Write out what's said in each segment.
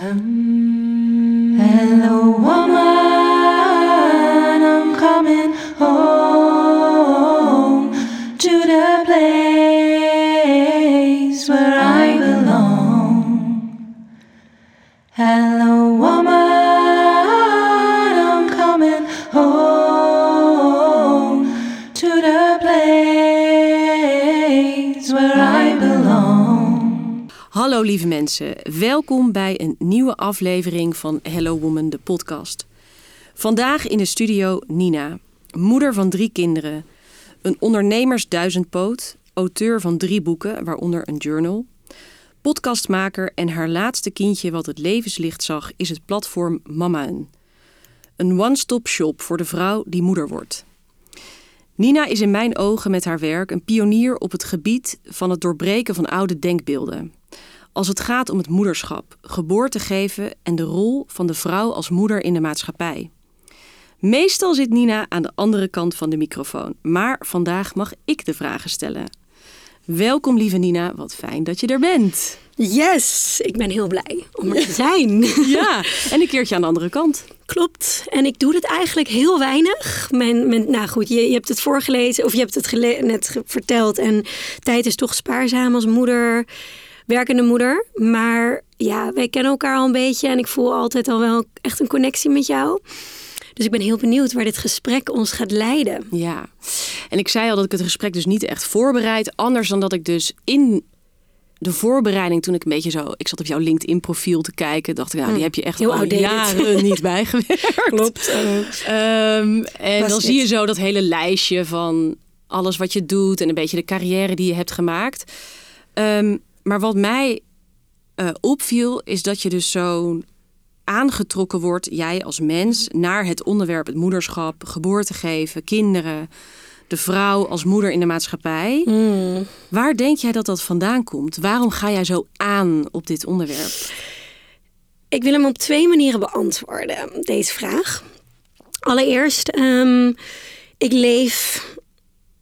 Hello, woman, mensen, welkom bij een nieuwe aflevering van Hello Woman, de podcast. Vandaag in de studio Nina, moeder van drie kinderen, een ondernemersduizendpoot, auteur van drie boeken, waaronder een journal, podcastmaker en haar laatste kindje wat het levenslicht zag is het platform Mama'n. Een one-stop shop voor de vrouw die moeder wordt. Nina is in mijn ogen met haar werk een pionier op het gebied van het doorbreken van oude denkbeelden. Als het gaat om het moederschap, geboorte geven en de rol van de vrouw als moeder in de maatschappij. Meestal zit Nina aan de andere kant van de microfoon, maar vandaag mag ik de vragen stellen. Welkom lieve Nina, wat fijn dat je er bent. Yes, ik ben heel blij om er te zijn. Ja, en een keertje aan de andere kant. Klopt. En ik doe dit eigenlijk heel weinig. Mijn, mijn, nou goed, je, je hebt het voorgelezen of je hebt het net verteld. En tijd is toch spaarzaam als moeder, werkende moeder. Maar ja, wij kennen elkaar al een beetje en ik voel altijd al wel echt een connectie met jou. Dus ik ben heel benieuwd waar dit gesprek ons gaat leiden. Ja, en ik zei al dat ik het gesprek dus niet echt voorbereid. Anders dan dat ik dus in de voorbereiding, toen ik een beetje zo... Ik zat op jouw LinkedIn-profiel te kijken. Dacht ik, nou, die heb je echt Heel al outdated. jaren niet bijgewerkt. Klopt. Ehm, en dan zie je zo dat hele lijstje van alles wat je doet... en een beetje de carrière die je hebt gemaakt. Ehm, maar wat mij eh, opviel, is dat je dus zo aangetrokken wordt, jij als mens, naar het onderwerp het moederschap, geboorte geven, kinderen, de vrouw als moeder in de maatschappij. Hmm. Waar denk jij dat dat vandaan komt? Waarom ga jij zo aan op dit onderwerp? Ik wil hem op twee manieren beantwoorden, deze vraag. Allereerst, ehm, ik leef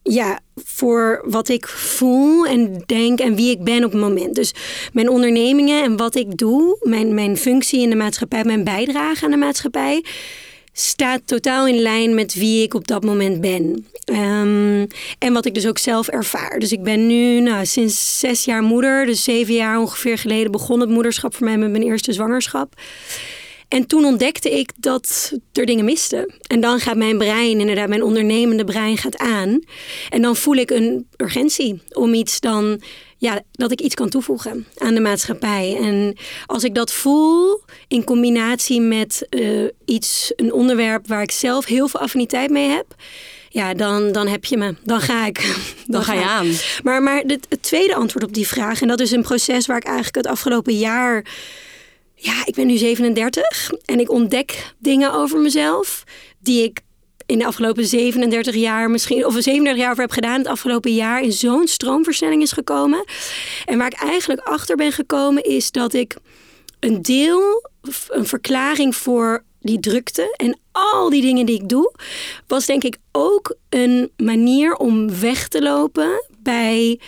ja, voor wat ik voel en denk en wie ik ben op het moment. Dus mijn ondernemingen en wat ik doe, mijn, mijn functie in de maatschappij, mijn bijdrage aan de maatschappij, staat totaal in lijn met wie ik op dat moment ben. Ehm, en wat ik dus ook zelf ervaar. Dus ik ben nu nou, sinds zes jaar moeder. Dus zeven jaar ongeveer geleden begon het moederschap voor mij met mijn eerste zwangerschap. En toen ontdekte ik dat er dingen misten. En dan gaat mijn brein, inderdaad, mijn ondernemende brein gaat aan. En dan voel ik een urgentie om iets dan, ja, dat ik iets kan toevoegen aan de maatschappij. En als ik dat voel in combinatie met eh, iets, een onderwerp waar ik zelf heel veel affiniteit mee heb. Ja, dan, dan heb je me. Dan ga ik. Dan ga je aan. Maar, maar het, het tweede antwoord op die vraag, en dat is een proces waar ik eigenlijk het afgelopen jaar ja, ik ben nu 37 en ik ontdek dingen over mezelf die ik in de afgelopen 37 jaar misschien, of 37 jaar over heb gedaan, het afgelopen jaar in zo'n stroomversnelling is gekomen. En waar ik eigenlijk achter ben gekomen is dat ik een deel, een verklaring voor die drukte en al die dingen die ik doe, was denk ik ook een manier om weg te lopen bij,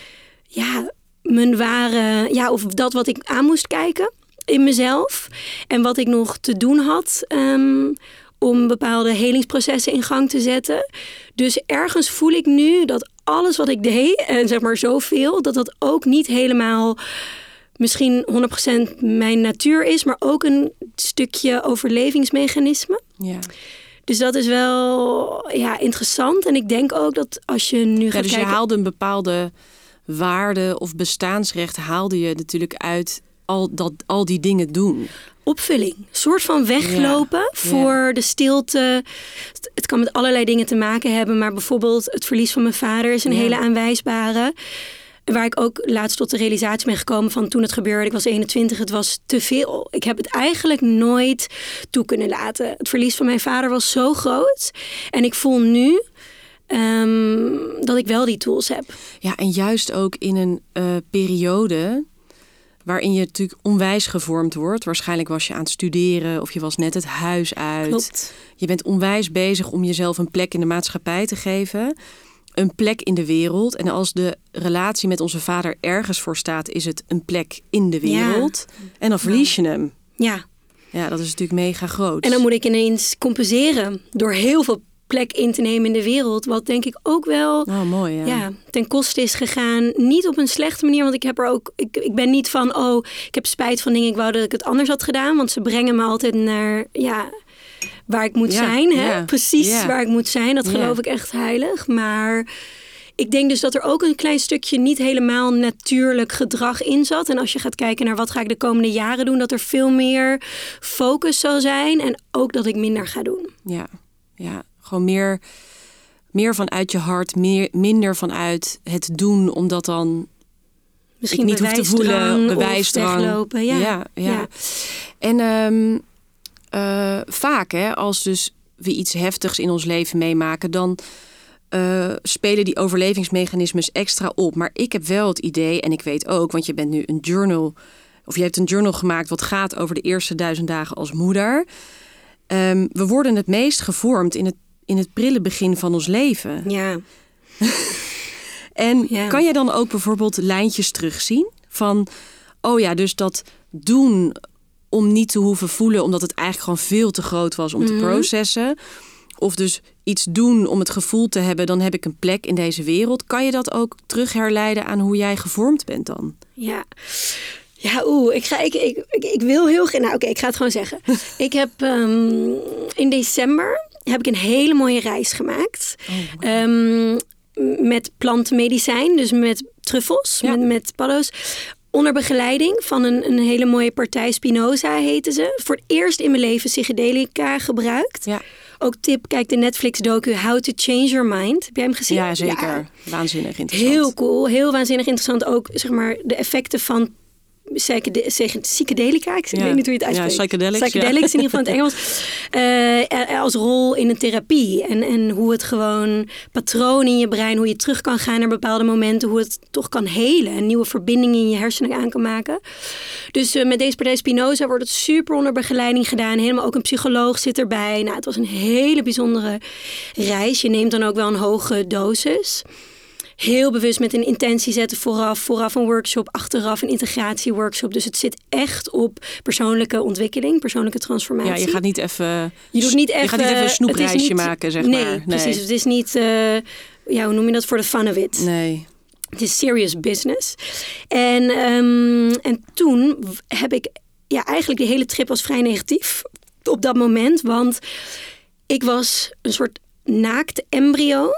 ja, mijn ware, ja, of dat wat ik aan moest kijken in mezelf en wat ik nog te doen had ehm, om bepaalde helingsprocessen in gang te zetten. Dus ergens voel ik nu dat alles wat ik deed, en zeg maar zoveel, dat dat ook niet helemaal misschien 100% mijn natuur is, maar ook een stukje overlevingsmechanisme. Ja. Dus dat is wel ja, interessant. En ik denk ook dat als je nu Ja, gaat dus je kijken... haalde een bepaalde waarde of bestaansrecht haalde je natuurlijk uit al, dat, al die dingen doen. opvulling. Een soort van weglopen Ja, voor de stilte. Het kan met allerlei dingen te maken hebben, maar bijvoorbeeld het verlies van mijn vader is een Ja. hele aanwijsbare. Waar ik ook laatst tot de realisatie ben gekomen van toen het gebeurde. Ik was 21, het was te veel. Ik heb het eigenlijk nooit toe kunnen laten. Het verlies van mijn vader was zo groot. En ik voel nu ehm, dat ik wel die tools heb. Ja, en juist ook in een eh, periode waarin je natuurlijk onwijs gevormd wordt. Waarschijnlijk was je aan het studeren of je was net het huis uit. Klopt. Je bent onwijs bezig om jezelf een plek in de maatschappij te geven. Een plek in de wereld. En als de relatie met onze vader ergens voor staat, is het een plek in de Ja. wereld. En dan verlies je hem. Ja. Ja, dat is natuurlijk mega groot. En dan moet ik ineens compenseren door heel veel plek in te nemen in de wereld. Wat denk ik ook wel Oh, mooi, ja. ja. ten koste is gegaan. Niet op een slechte manier, want ik heb er ook. Ik, ik ben niet van, oh, ik heb spijt van dingen. Ik wou dat ik het anders had gedaan. Want ze brengen me altijd naar, ja, waar ik moet Ja, zijn. Hè? ja, Precies waar ik moet zijn. Dat geloof ik echt heilig. Maar ik denk dus dat er ook een klein stukje niet helemaal natuurlijk gedrag in zat. En als je gaat kijken naar wat ga ik de komende jaren doen, dat er veel meer focus zal zijn. En ook dat ik minder ga doen. Ja, ja. Gewoon meer, meer vanuit je hart, meer, minder vanuit het doen, omdat dan Misschien niet hoef te voelen, bewijsdrang. Ja. ja, ja. Ja. En ehm, eh, vaak, hè, als dus we iets heftigs in ons leven meemaken, dan eh, spelen die overlevingsmechanismes extra op. Maar ik heb wel het idee, en ik weet ook, want je bent nu een journal, of je hebt een journal gemaakt wat gaat over de eerste duizend dagen als moeder. Ehm, we worden het meest gevormd in het, in het prille begin van ons leven. Ja. En Ja. kan jij dan ook bijvoorbeeld lijntjes terugzien van, oh ja, dus dat doen om niet te hoeven voelen, omdat het eigenlijk gewoon veel te groot was om te Mhm. processen. Of dus iets doen om het gevoel te hebben, dan heb ik een plek in deze wereld. Kan je dat ook terug herleiden aan hoe jij gevormd bent dan? Ja. Ja, oeh, ik, ga, ik, ik, ik, ik wil heel graag... Nou, oké, ik ga het gewoon zeggen. ik heb ehm, in december heb ik een hele mooie reis gemaakt. Ehm, met plantenmedicijn, dus met truffels, Ja. met, met paddo's. Onder begeleiding van een, een hele mooie partij, Spinoza heette ze. Voor het eerst in mijn leven psychedelica gebruikt. Ja, Ook tip, kijk de Netflix-docu How to Change Your Mind. Heb jij hem gezien? ja zeker. Waanzinnig interessant. Heel cool, heel waanzinnig interessant. Ook zeg maar de effecten van psychedelica. Ik Ja. weet niet hoe je het Ja, uitspreekt. psychedelics, ja. Psychedelics in ieder geval in het Engels. Eh, als rol in een therapie. En, en hoe het gewoon patroon in je brein, hoe je terug kan gaan naar bepaalde momenten. Hoe het toch kan helen. En nieuwe verbindingen in je hersenen aan kan maken. Dus eh, met deze partij Spinoza wordt het super onder begeleiding gedaan. Helemaal ook een psycholoog zit erbij. Nou, het was een hele bijzondere reis. Je neemt dan ook wel een hoge dosis heel bewust met een intentie zetten vooraf. Vooraf een workshop, achteraf een integratieworkshop. Dus het zit echt op persoonlijke ontwikkeling, persoonlijke transformatie. Ja, je gaat niet even, Je doet niet even, je gaat niet even een snoepreisje niet- maken, zeg nee, maar. Nee, precies. Het is niet, eh, ja, hoe noem je dat, voor de fun of it. Nee. Het is serious business. En, ehm, en toen heb ik, ja, eigenlijk de hele trip was vrij negatief op dat moment. Want ik was een soort naakt embryo.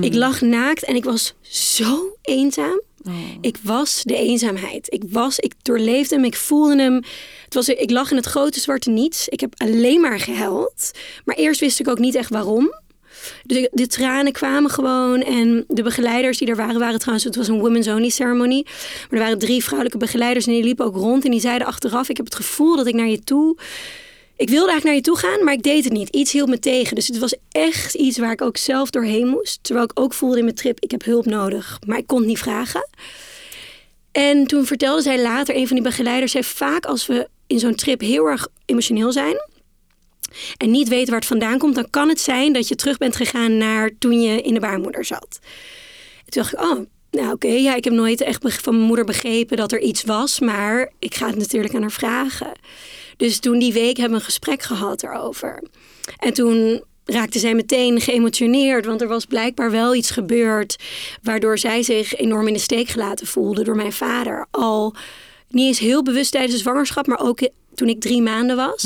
Ik lag naakt en ik was zo eenzaam. Ik was de eenzaamheid. Ik was, ik doorleefde hem, ik voelde hem. Het was, ik lag in het grote zwarte niets. Ik heb alleen maar gehuild. Maar eerst wist ik ook niet echt waarom. Dus de tranen kwamen gewoon. En de begeleiders die er waren, waren trouwens... Het was een women's only ceremony. Maar er waren drie vrouwelijke begeleiders en die liepen ook rond. En die zeiden achteraf, ik heb het gevoel dat ik naar je toe... Ik wilde eigenlijk naar je toe gaan, maar ik deed het niet. Iets hield me tegen. Dus het was echt iets waar ik ook zelf doorheen moest. Terwijl ik ook voelde in mijn trip, ik heb hulp nodig. Maar ik kon het niet vragen. En toen vertelde zij later, een van die begeleiders zei vaak als we in zo'n trip heel erg emotioneel zijn en niet weten waar het vandaan komt, dan kan het zijn dat je terug bent gegaan naar toen je in de baarmoeder zat. En toen dacht ik, oh, nou oké, ja, ik heb nooit echt van mijn moeder begrepen dat er iets was, maar ik ga het natuurlijk aan haar vragen. Dus toen die week hebben we een gesprek gehad erover. En toen raakte zij meteen geëmotioneerd, want er was blijkbaar wel iets gebeurd waardoor zij zich enorm in de steek gelaten voelde door mijn vader. Al niet eens heel bewust tijdens de zwangerschap, maar ook toen ik drie maanden was.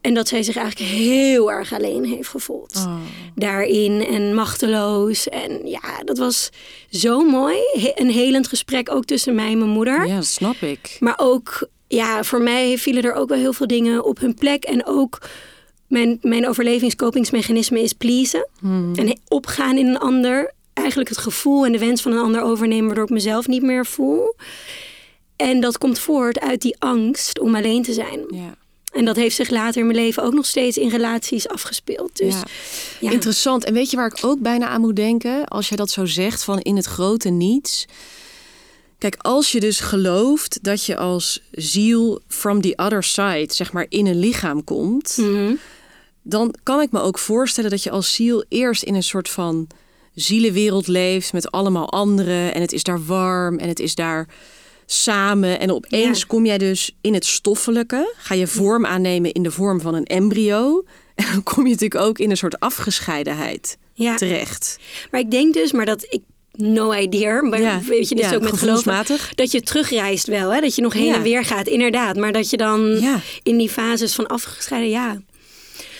En dat zij zich eigenlijk heel erg alleen heeft gevoeld. Oh. Daarin en machteloos. En ja, dat was zo mooi. He- een helend gesprek ook tussen mij en mijn moeder. Ja, snap ik. Maar ook, ja, voor mij vielen er ook wel heel veel dingen op hun plek. En ook mijn, mijn overlevingskopingsmechanisme is pleasen. En opgaan in een ander. Eigenlijk het gevoel en de wens van een ander overnemen, waardoor ik mezelf niet meer voel. En dat komt voort uit die angst om alleen te zijn. Ja. En dat heeft zich later in mijn leven ook nog steeds in relaties afgespeeld. Dus Ja. ja. Interessant. En weet je waar ik ook bijna aan moet denken? Als je dat zo zegt van in het grote niets. Kijk, als je dus gelooft dat je als ziel from the other side, zeg maar, in een lichaam komt, Mhm. dan kan ik me ook voorstellen dat je als ziel eerst in een soort van zielenwereld leeft met allemaal anderen. En het is daar warm en het is daar samen. En opeens Ja. kom jij dus in het stoffelijke. Ga je vorm aannemen in de vorm van een embryo. En dan kom je natuurlijk ook in een soort afgescheidenheid Ja. terecht. Maar ik denk dus, maar dat ik no idea, maar Ja. weet je, is Ja, ook met geloven, dat je terugreist wel, hè? dat je nog heen Ja. en weer gaat, inderdaad. Maar dat je dan Ja. in die fases van afgescheiden, ja.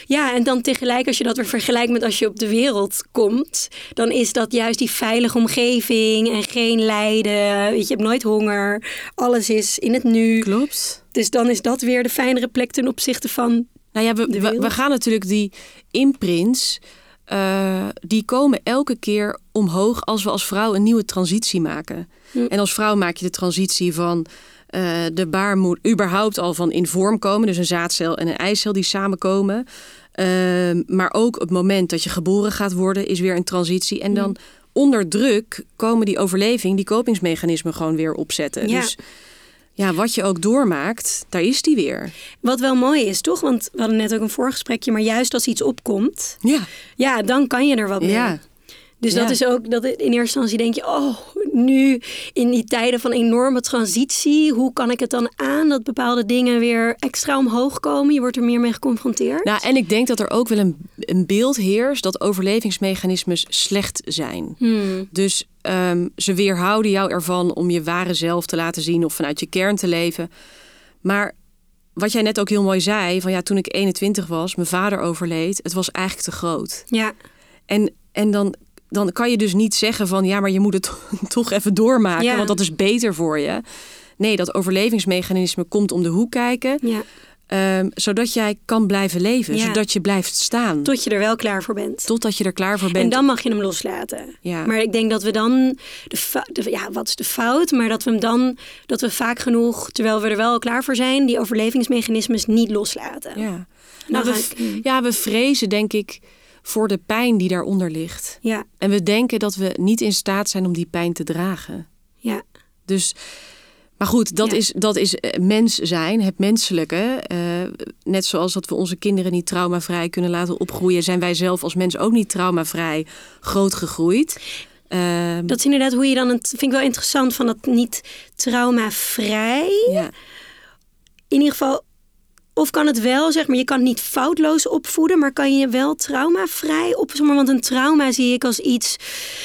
Ja, en dan tegelijk als je dat weer vergelijkt met als je op de wereld komt, dan is dat juist die veilige omgeving en geen lijden. Weet je, je hebt nooit honger, alles is in het nu. Klopt. Dus dan is dat weer de fijnere plek ten opzichte van. Nou ja, we, we, we gaan natuurlijk die imprints. Eh, die komen elke keer omhoog als we als vrouw een nieuwe transitie maken. Hm. En als vrouw maak je de transitie van eh, de baarmoeder, überhaupt al van in vorm komen, dus een zaadcel en een eicel die samenkomen. Ehm, maar ook het moment dat je geboren gaat worden is weer een transitie. En dan onder druk komen die overleving, die kopingsmechanismen gewoon weer opzetten. Ja. Dus ja, wat je ook doormaakt, daar is die weer. Wat wel mooi is, toch? Want we hadden net ook een voorgesprekje, maar juist als iets opkomt, Ja, ja, dan kan je er wat mee. ja. Dus dat is ook dat in eerste instantie denk je, oh, nu in die tijden van enorme transitie, hoe kan ik het dan aan dat bepaalde dingen weer extra omhoog komen? Je wordt er meer mee geconfronteerd. Nou, en ik denk dat er ook wel een, een beeld heerst dat overlevingsmechanismes slecht zijn. Hmm. Dus ehm, ze weerhouden jou ervan om je ware zelf te laten zien of vanuit je kern te leven. Maar wat jij net ook heel mooi zei, van ja, toen ik 21 was, mijn vader overleed, het was eigenlijk te groot. Ja, En, en dan, dan kan je dus niet zeggen van ja, maar je moet het toch even doormaken, Ja. want dat is beter voor je. Nee, dat overlevingsmechanisme komt om de hoek kijken, ja, ehm, zodat jij kan blijven leven, Ja. zodat je blijft staan. tot je er wel klaar voor bent. Totdat je er klaar voor bent. En dan mag je hem loslaten. Ja. Maar ik denk dat we dan, de, ja, wat is de fout? Maar dat we hem dan, dat we vaak genoeg, terwijl we er wel klaar voor zijn, die overlevingsmechanismes niet loslaten. Ja. Nou, we, ja, we vrezen denk ik voor de pijn die daaronder ligt. Ja, En we denken dat we niet in staat zijn om die pijn te dragen. ja, Dus, maar goed, dat Ja. is, dat is eh, mens zijn, het menselijke. Eh, net zoals dat we onze kinderen niet traumavrij kunnen laten opgroeien, zijn wij zelf als mens ook niet traumavrij groot gegroeid. Ehm, dat is inderdaad hoe je dan, het vind ik wel interessant, van dat niet traumavrij. ja. In ieder geval, of kan het wel, zeg maar, je kan het niet foutloos opvoeden, maar kan je wel traumavrij op, zeg maar, want een trauma zie ik als iets,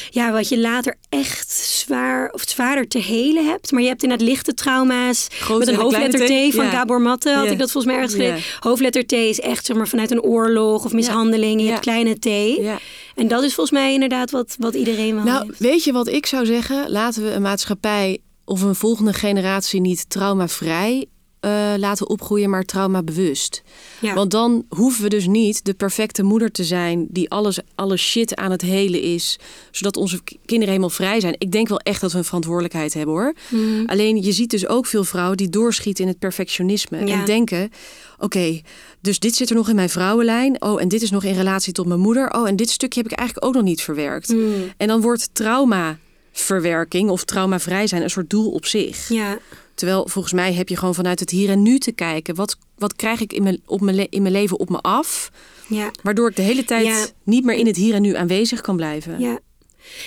ja, wat je later echt zwaar of zwaarder te helen hebt. Maar je hebt inderdaad lichte trauma's. Grote met een en een hoofdletter T van Ja. Gabor Matte had Ja. ik dat volgens mij ergens Ja. gelezen. Hoofdletter T is echt, zeg maar, vanuit een oorlog of mishandeling. Je hebt kleine T. Ja. En dat is volgens mij inderdaad wat, wat iedereen wel Nou, heeft. weet je wat ik zou zeggen? Laten we een maatschappij of een volgende generatie niet traumavrij eh, laten opgroeien, maar traumabewust. Ja. Want dan hoeven we dus niet de perfecte moeder te zijn die alles, alle shit aan het helen is, zodat onze kinderen helemaal vrij zijn. Ik denk wel echt dat we een verantwoordelijkheid hebben hoor. Mhm. Alleen je ziet dus ook veel vrouwen die doorschieten in het perfectionisme Ja. en denken: oké, dus dit zit er nog in mijn vrouwenlijn. Oh, en dit is nog in relatie tot mijn moeder. Oh, en dit stukje heb ik eigenlijk ook nog niet verwerkt. Mhm. En dan wordt traumaverwerking of traumavrij zijn een soort doel op zich. Ja, Terwijl volgens mij heb je gewoon vanuit het hier en nu te kijken. Wat, wat krijg ik in mijn, op mijn, in mijn leven op me af? ja. Waardoor ik de hele tijd Ja. niet meer in het hier en nu aanwezig kan blijven. Ja.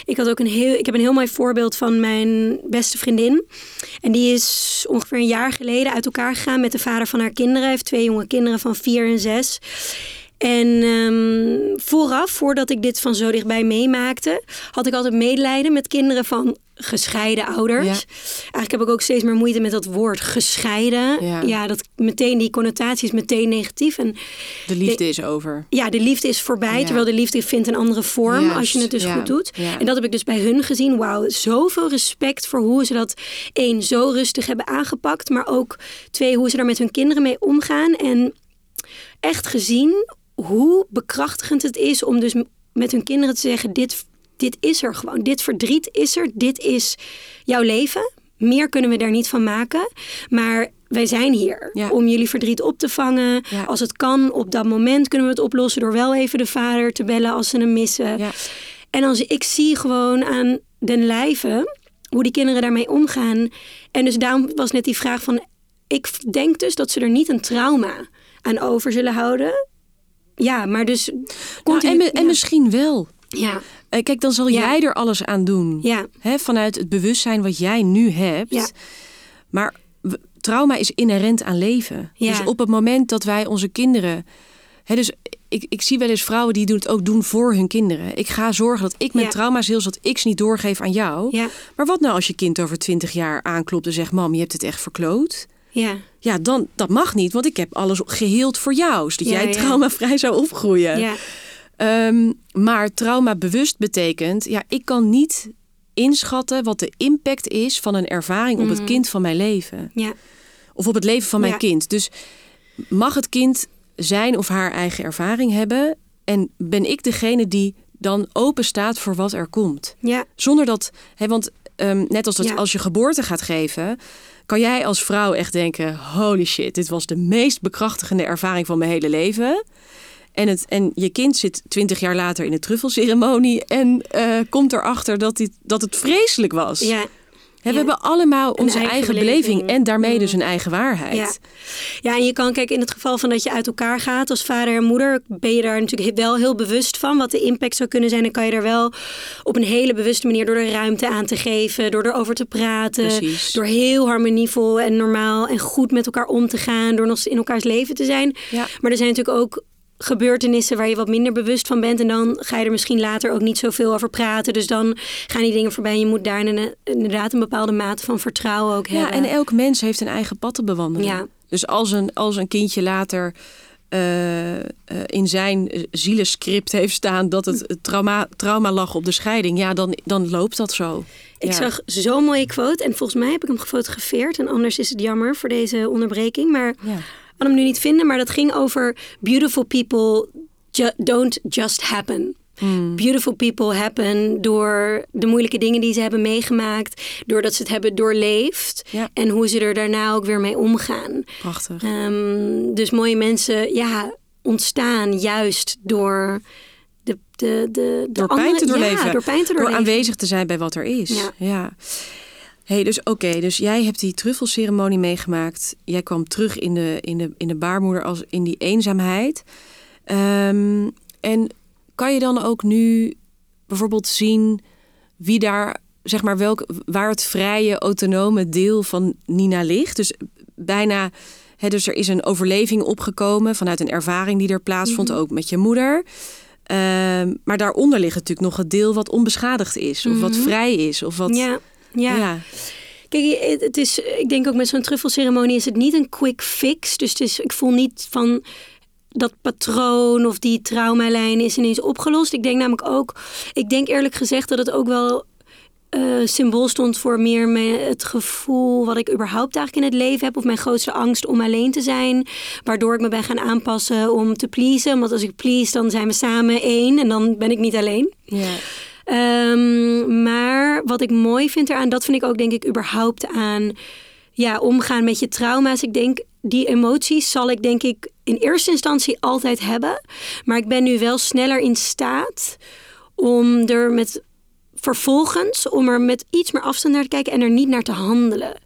Ik, had ook een heel, ik heb een heel mooi voorbeeld van mijn beste vriendin. En die is ongeveer een jaar geleden uit elkaar gegaan met de vader van haar kinderen. Hij heeft twee jonge kinderen van vier en zes. En ehm, vooraf, voordat ik dit van zo dichtbij meemaakte, had ik altijd medelijden met kinderen van gescheiden ouders. Ja. Eigenlijk heb ik ook steeds meer moeite met dat woord gescheiden. Ja. Ja, dat meteen die connotatie is meteen negatief. En De liefde is over. ja, de liefde is voorbij, Ja. terwijl de liefde vindt een andere vorm Juist, als je het dus goed doet. En dat heb ik dus bij hun gezien. Wauw, zoveel respect voor hoe ze dat één zo rustig hebben aangepakt, maar ook twee hoe ze daar met hun kinderen mee omgaan en echt gezien hoe bekrachtigend het is om dus met hun kinderen te zeggen dit dit is er gewoon, dit verdriet is er, dit is jouw leven. Meer kunnen we daar niet van maken, maar wij zijn hier Ja. om jullie verdriet op te vangen. Ja. Als het kan, op dat moment kunnen we het oplossen door wel even de vader te bellen als ze hem missen. Ja. En als ik zie gewoon aan den lijve hoe die kinderen daarmee omgaan. En dus daarom was net die vraag van, ik denk dus dat ze er niet een trauma aan over zullen houden. Ja, maar dus Nou, en, me- en ja. misschien wel. ja, Kijk, dan zal Ja. jij er alles aan doen. ja, Hè, vanuit het bewustzijn wat jij nu hebt. Ja. Maar trauma is inherent aan leven. Ja. Dus op het moment dat wij onze kinderen. Hè, dus ik, ik zie wel eens vrouwen die het ook doen voor hun kinderen. Ik ga zorgen dat ik mijn Ja. trauma's heel zodat ik ze niet doorgeef aan jou. Ja, Maar wat nou als je kind over twintig jaar aanklopt en zegt: Mam, je hebt het echt verkloot? ja, Ja, dan dat mag niet, want ik heb alles geheeld voor jou, zodat jij traumavrij zou opgroeien. ja, Ehm, maar trauma bewust betekent, ja, ik kan niet inschatten wat de impact is van een ervaring op het kind van mijn leven. ja, Of op het leven van mijn Ja. kind. Dus mag het kind zijn of haar eigen ervaring hebben? En ben ik degene die dan open staat voor wat er komt? ja, Zonder dat, hè, want ehm, net als dat Ja. als je geboorte gaat geven, kan jij als vrouw echt denken: holy shit, dit was de meest bekrachtigende ervaring van mijn hele leven. En, het, en je kind zit twintig jaar later in de truffelceremonie en eh, komt erachter dat, dit, dat het vreselijk was. ja. We Ja. hebben allemaal onze eigen eigen, beleving. en daarmee Mm. dus een eigen waarheid. Ja. Ja, en je kan kijken in het geval van dat je uit elkaar gaat als vader en moeder, ben je daar natuurlijk wel heel bewust van wat de impact zou kunnen zijn. En kan je daar wel op een hele bewuste manier door er ruimte aan te geven, door erover te praten, Precies. door heel harmonievol en normaal en goed met elkaar om te gaan, door nog in elkaars leven te zijn. Maar er zijn natuurlijk ook gebeurtenissen waar je wat minder bewust van bent. En dan ga je er misschien later ook niet zoveel over praten. Dus dan gaan die dingen voorbij. En je moet daar inderdaad een bepaalde mate van vertrouwen ook Ja, hebben. en elk mens heeft een eigen pad te bewandelen. Ja. Dus als een, als een kindje later eh, eh, in zijn zielescript heeft staan dat het het trauma, trauma lag op de scheiding, ja, dan, dan loopt dat zo. Ik Ja. zag zo'n mooie quote. En volgens mij heb ik hem gefotografeerd. En anders is het jammer voor deze onderbreking. Maar Ja. Kan hem nu niet vinden. Maar dat ging over beautiful people ju- don't just happen. Hmm. Beautiful people happen door de moeilijke dingen die ze hebben meegemaakt. Doordat ze het hebben doorleefd. Ja. En hoe ze er daarna ook weer mee omgaan. Prachtig. Ehm, dus mooie mensen ja, ontstaan juist door... De, de, de, de Door pijn te doorleven. Ja, door pijn te Door doorleven. aanwezig te zijn bij wat er is. Ja. ja. Hey, dus oké, dus jij hebt die truffelceremonie meegemaakt. Jij kwam terug in de, in de, in de baarmoeder als in die eenzaamheid. Ehm, en kan je dan ook nu bijvoorbeeld zien wie daar, zeg maar, welk, waar het vrije, autonome deel van Nina ligt? Dus bijna, hè, dus er is een overleving opgekomen vanuit een ervaring die er plaatsvond, Mhm. ook met je moeder. Ehm, maar daaronder ligt natuurlijk nog het deel wat onbeschadigd is, of wat Mhm. vrij is, of wat. Ja, ja. ja. Kijk, het- is, ik denk ook met zo'n truffelceremonie is het niet een quick fix. Dus het is, ik voel niet van dat patroon of die traumalijn is ineens opgelost. Ik denk namelijk ook, ik denk eerlijk gezegd dat het ook wel eh, symbool stond voor meer me- het gevoel wat ik überhaupt eigenlijk in het leven heb. Of mijn grootste angst om alleen te zijn. Waardoor ik me ben gaan aanpassen om te pleasen. Want als ik please, dan zijn we samen één en dan ben ik niet alleen. ja. Ehm, maar wat ik mooi vind eraan, dat vind ik ook denk ik überhaupt aan ja, omgaan met je trauma's. Ik denk, die emoties zal ik denk ik in eerste instantie altijd hebben. Maar ik ben nu wel sneller in staat om er met vervolgens, om er met iets meer afstand naar te kijken en er niet naar te handelen.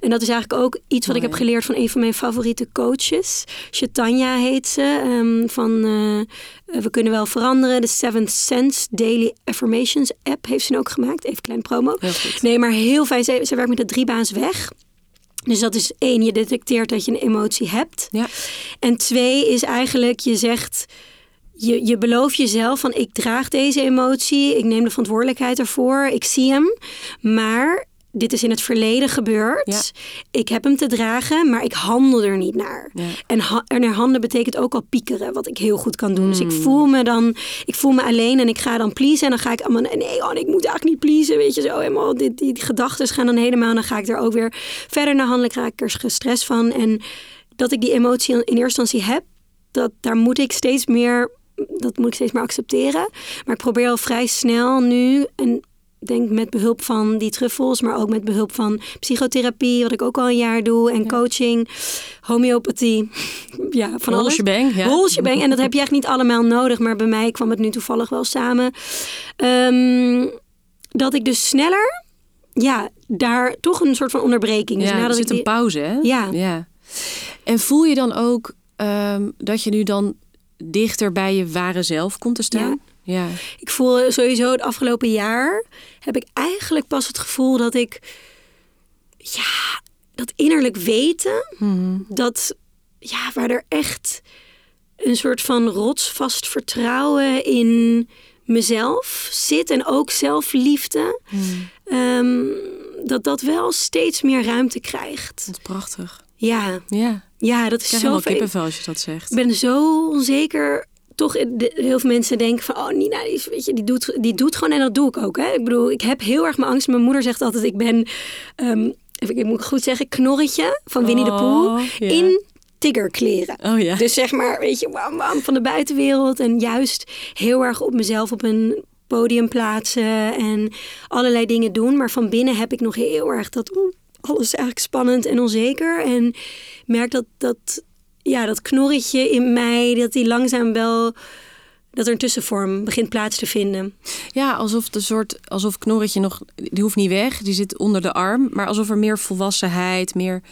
En dat is eigenlijk ook iets wat ik heb geleerd van een van mijn favoriete coaches. Shatanya heet ze. ehm, van eh, We kunnen wel veranderen. De Seventh Sense Daily Affirmations app heeft ze nu ook gemaakt. Even klein promo. Nee, maar heel fijn. Ze, ze werkt met de drie baans weg. Dus dat is één, je detecteert dat je een emotie hebt. Ja. En twee is eigenlijk, je zegt, je, je belooft jezelf van ik draag deze emotie, ik neem de verantwoordelijkheid ervoor, ik zie hem, maar dit is in het verleden gebeurd. Ja. Ik heb hem te dragen, maar ik handel er niet naar. Ja. En, ha- en er handelen betekent ook al piekeren, wat ik heel goed kan doen. Dus ik Hmm. voel me dan, ik voel me alleen en ik ga dan pleasen. En dan ga ik allemaal, nee, oh, ik moet eigenlijk niet pleasen. Weet je zo, helemaal, die, die, die gedachten gaan dan helemaal. En dan ga ik er ook weer verder naar handelen. Ik raak er gestrest van. En dat ik die emotie in eerste instantie heb, dat, daar moet ik steeds meer, dat moet ik steeds meer accepteren. Maar ik probeer al vrij snel nu, en denk met behulp van die truffels, maar ook met behulp van psychotherapie, wat ik ook al een jaar doe, en coaching, homeopathie, ja, van Whole alles. shebang, ja. Whole shebang. En dat heb je echt niet allemaal nodig, maar bij mij kwam het nu toevallig wel samen. Ehm, dat ik dus sneller, ja, daar toch een soort van onderbreking. Dus Ja, er nadat zit ik een pauze, hè? Ja. ja. En voel je dan ook ehm, dat je nu dan dichter bij je ware zelf komt te staan? Ja. Ik voel sowieso het afgelopen jaar heb ik eigenlijk pas het gevoel dat ik ja dat innerlijk weten, Mhm. dat ja, waar er echt een soort van rotsvast vertrouwen in mezelf zit en ook zelfliefde, Mhm. ehm, dat dat wel steeds meer ruimte krijgt. Dat is prachtig. Ja, Ja, ja dat ik is zo fijn. kippenvel als je dat zegt. Ik ben zo onzeker. Toch, de- heel veel mensen denken van, oh Nina, die, is- weet je, die, doet, die doet gewoon en dat doe ik ook. Hè? Ik bedoel, ik heb heel erg mijn angst. Mijn moeder zegt altijd, ik ben, ehm, ik moet goed zeggen, knorretje van Winnie de Pooh Oh, ja. in tiggerkleren. Oh ja. Dus zeg maar, weet je, wam, wam, van de buitenwereld. En juist heel erg op mezelf op een podium plaatsen en allerlei dingen doen. Maar van binnen heb ik nog heel erg dat alles is eigenlijk spannend en onzeker. En merk dat dat, ja, dat knorretje in mij, dat die langzaam wel, dat er een tussenvorm begint plaats te vinden. Ja, alsof de soort, alsof knorretje nog, die hoeft niet weg, die zit onder de arm, maar alsof er meer volwassenheid, meer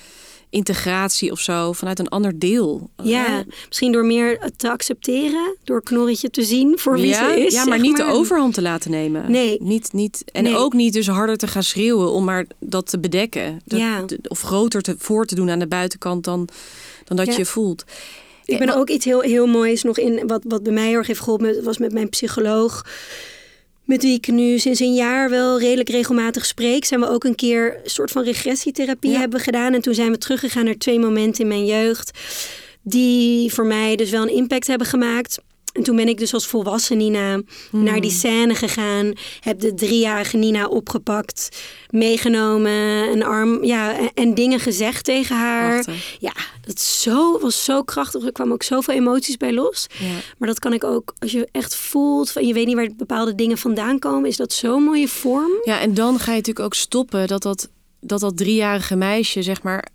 integratie of zo vanuit een ander deel. Ja, misschien door meer te accepteren, door knorretje te zien voor wie ja, ze is. ja, maar niet de overhand te laten nemen. Nee. Niet, niet, en Nee. ook niet dus harder te gaan schreeuwen om maar dat te bedekken. Dat- Ja. Of groter te, voor te doen aan de buitenkant dan, dan dat Ja. je voelt. Ik ben ook iets heel, heel moois nog in, wat, wat bij mij heel erg heeft geholpen, was met mijn psycholoog. Met wie ik nu sinds een jaar wel redelijk regelmatig spreek. Zijn we ook een keer een soort van regressietherapie Ja. hebben gedaan. En toen zijn we teruggegaan naar twee momenten in mijn jeugd. Die voor mij dus wel een impact hebben gemaakt. En toen ben ik dus als volwassen Nina naar die scène gegaan. Heb de driejarige Nina opgepakt. Meegenomen. Een arm. Ja, en, en dingen gezegd tegen haar. Prachtig. Ja, dat zo, was zo krachtig. Er kwamen ook zoveel emoties bij los. Ja. Maar dat kan ik ook, als je echt voelt, van je weet niet waar bepaalde dingen vandaan komen, is dat zo'n mooie vorm. Ja, en dan ga je natuurlijk ook stoppen dat dat, dat, dat driejarige meisje, zeg maar,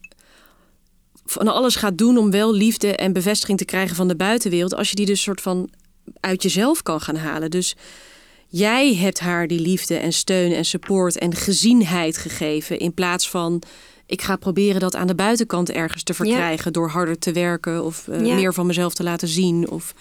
van alles gaat doen om wel liefde en bevestiging te krijgen van de buitenwereld. Als je die dus soort van uit jezelf kan gaan halen. Dus jij hebt haar die liefde en steun en support en gezienheid gegeven. In plaats van ik ga proberen dat aan de buitenkant ergens te verkrijgen door harder te werken of eh, Ja. meer van mezelf te laten zien. Of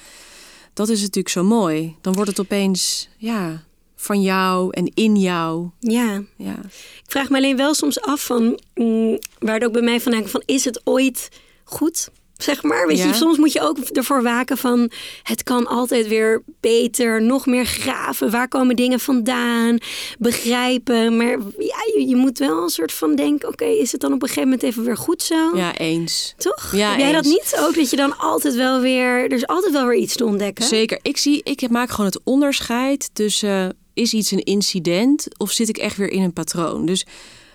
dat is natuurlijk zo mooi. Dan wordt het opeens ja, van jou en in jou. Ja, Ja. ik vraag me alleen wel soms af van, mm, waar het ook bij mij vandaan komt, van is het ooit goed? Zeg maar, weet Ja. je, soms moet je ook ervoor waken van het kan altijd weer beter, nog meer graven. Waar komen dingen vandaan? Begrijpen. Maar ja, je, je moet wel een soort van denken: oké, is het dan op een gegeven moment even weer goed zo? ja, eens. Toch? Ja, Heb jij dat niet? Ook dat je dan altijd wel weer. Er is altijd wel weer iets te ontdekken. Zeker. Ik, zie, ik maak gewoon het onderscheid tussen is iets een incident of zit ik echt weer in een patroon. Dus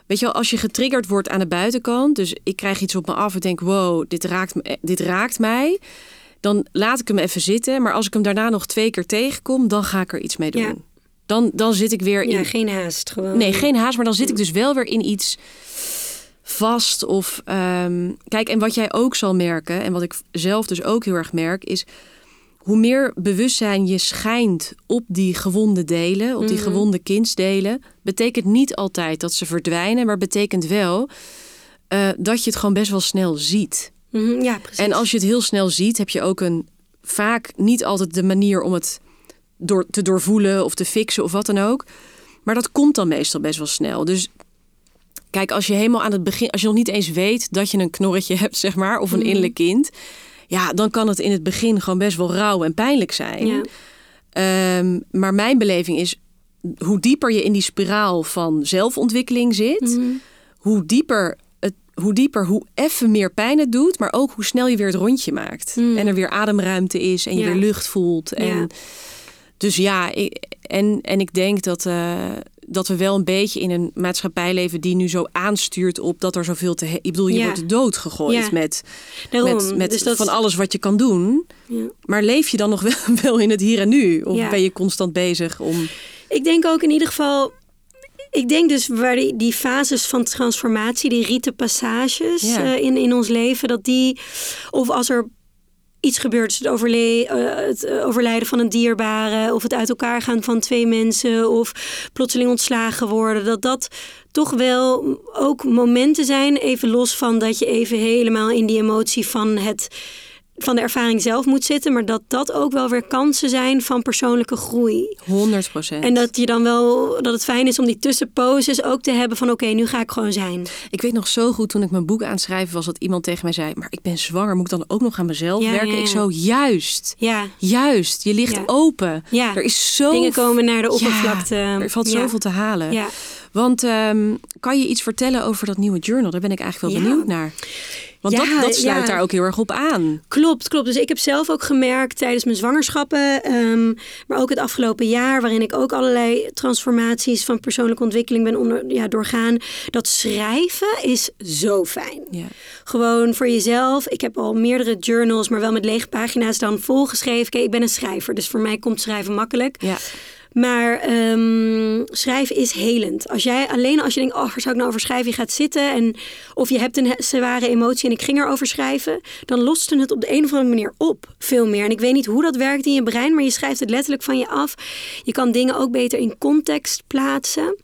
weet je wel, als je getriggerd wordt aan de buitenkant, dus ik krijg iets op me af en denk wow, dit raakt, me, dit raakt mij. Dan laat ik hem even zitten. Maar als ik hem daarna nog twee keer tegenkom, dan ga ik er iets mee doen. Ja. Dan, dan zit ik weer in. Ja, geen haast gewoon. Nee, geen haast, maar dan zit ik dus wel weer in iets vast. Of ehm, kijk, en wat jij ook zal merken, en wat ik zelf dus ook heel erg merk, is hoe meer bewustzijn je schijnt op die gewonde delen, op die Mhm. gewonde kindsdelen, betekent niet altijd dat ze verdwijnen, maar betekent wel eh, dat je het gewoon best wel snel ziet. Mhm, ja, precies. En als je het heel snel ziet, heb je ook een vaak niet altijd de manier om het door, te doorvoelen of te fixen of wat dan ook. Maar dat komt dan meestal best wel snel. Dus kijk, als je helemaal aan het begin, als je nog niet eens weet dat je een knorretje hebt, zeg maar, of een Mhm. innerlijk kind, ja, dan kan het in het begin gewoon best wel rauw en pijnlijk zijn. Ja. Ehm, maar mijn beleving is, hoe dieper je in die spiraal van zelfontwikkeling zit, Mhm. hoe dieper het, hoe dieper, hoe even meer pijn het doet, maar ook hoe snel je weer het rondje maakt. Mm. En er weer ademruimte is en je Ja. weer lucht voelt. En, Ja. Dus ja, ik, en, en ik denk dat, eh, dat we wel een beetje in een maatschappij leven die nu zo aanstuurt op dat er zoveel te. Ik bedoel, je Ja. wordt doodgegooid Ja. met, Daarom. met, met dus dat, van alles wat je kan doen. Ja. Maar leef je dan nog wel, wel in het hier en nu? Of ben je constant bezig om. Ik denk ook in ieder geval. Ik denk dus waar die, die fases van transformatie, die riete passages eh, in, in ons leven, dat die, of als er iets gebeurt, het, eh, het eh, overlijden van een dierbare, of het uit elkaar gaan van twee mensen, of plotseling ontslagen worden, dat dat toch wel ook momenten zijn, even los van dat je even helemaal in die emotie van het van de ervaring zelf moet zitten, maar dat dat ook wel weer kansen zijn van persoonlijke groei. 100 procent. En dat je dan wel dat het fijn is om die tussenposes ook te hebben van oké, nu ga ik gewoon zijn. Ik weet nog zo goed toen ik mijn boek aan het schrijven was dat iemand tegen mij zei: Maar ik ben zwanger, moet ik dan ook nog aan mezelf Ja, werken? ja, Ik zo, juist. Ja, Juist, je ligt open. Ja. Er is zo dingen komen naar de oppervlakte. er valt zoveel te halen. Ja. Want ehm, kan je iets vertellen over dat nieuwe journal? Daar ben ik eigenlijk wel benieuwd naar. Want Ja, dat, dat sluit ja. daar ook heel erg op aan. Klopt, klopt. Dus ik heb zelf ook gemerkt tijdens mijn zwangerschappen, ehm, maar ook het afgelopen jaar, waarin ik ook allerlei transformaties van persoonlijke ontwikkeling ben onder, ja, doorgaan, dat schrijven is zo fijn. Ja. Gewoon voor jezelf. Ik heb al meerdere journals, maar wel met lege pagina's dan volgeschreven. Kijk, ik ben een schrijver, dus voor mij komt schrijven makkelijk. Ja. Maar ehm, schrijven is helend. Als jij alleen als je denkt, oh, waar zou ik nou over schrijven? Je gaat zitten en of je hebt een zware emotie en ik ging erover schrijven, dan lost het op de een of andere manier op. Veel meer. En ik weet niet hoe dat werkt in je brein, maar je schrijft het letterlijk van je af. Je kan dingen ook beter in context plaatsen.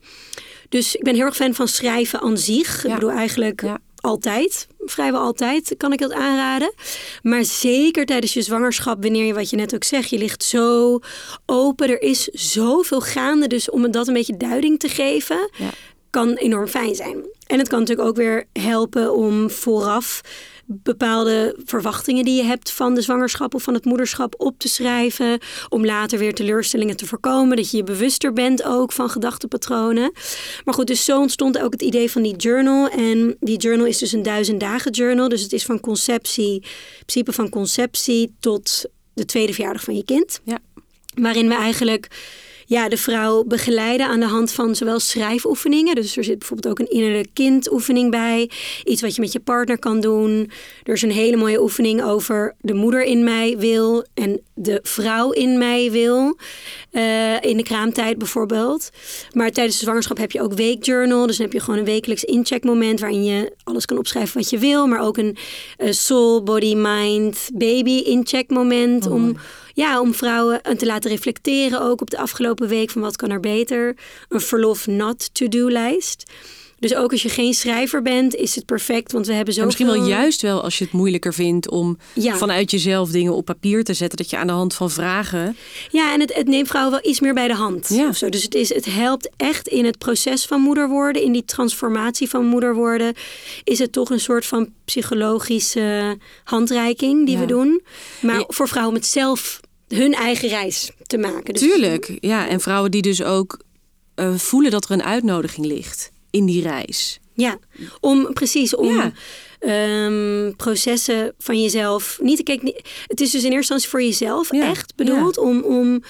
Dus ik ben heel erg fan van schrijven aan zich. Ik bedoel eigenlijk Ja. Altijd, vrijwel altijd kan ik dat aanraden. Maar zeker tijdens je zwangerschap, wanneer je wat je net ook zegt, je ligt zo open, er is zoveel gaande. Dus om dat een beetje duiding te geven, Ja. kan enorm fijn zijn. En het kan natuurlijk ook weer helpen om vooraf bepaalde verwachtingen die je hebt van de zwangerschap of van het moederschap op te schrijven. Om later weer teleurstellingen te voorkomen. Dat je je bewuster bent ook van gedachtenpatronen. Maar goed, dus zo ontstond ook het idee van die journal. En die journal is dus een duizend dagen journal. Dus het is van conceptie, in principe van conceptie tot de tweede verjaardag van je kind. Ja. Waarin we eigenlijk ja, de vrouw begeleiden aan de hand van zowel schrijfoefeningen. Dus er zit bijvoorbeeld ook een innerlijk kindoefening bij. Iets wat je met je partner kan doen. Er is een hele mooie oefening over de moeder in mij wil en de vrouw in mij wil. Eh, in de kraamtijd bijvoorbeeld. Maar tijdens de zwangerschap heb je ook weekjournal. Dus dan heb je gewoon een wekelijks incheckmoment waarin je alles kan opschrijven wat je wil. Maar ook een eh, soul, body, mind, baby incheckmoment. om ja, om vrouwen te laten reflecteren ook op de afgelopen week van wat kan er beter. Een verlof not to-do lijst. Dus ook als je geen schrijver bent, is het perfect, want we hebben zo En misschien wel juist wel als je het moeilijker vindt om Ja. vanuit jezelf dingen op papier te zetten. Dat je aan de hand van vragen. Ja, en het, het neemt vrouwen wel iets meer bij de hand. Ja. Of zo. Dus het, is, het helpt echt in het proces van moeder worden, in die transformatie van moeder worden. Is het toch een soort van psychologische handreiking die Ja. we doen. Maar voor vrouwen om het zelf hun eigen reis te maken. Dus Tuurlijk, ja. En vrouwen die dus ook eh, voelen dat er een uitnodiging ligt in die reis. Ja, om precies om Ja. ehm, processen van jezelf. Niet, kijk, het is dus in eerste instantie voor jezelf Ja, echt bedoeld om, om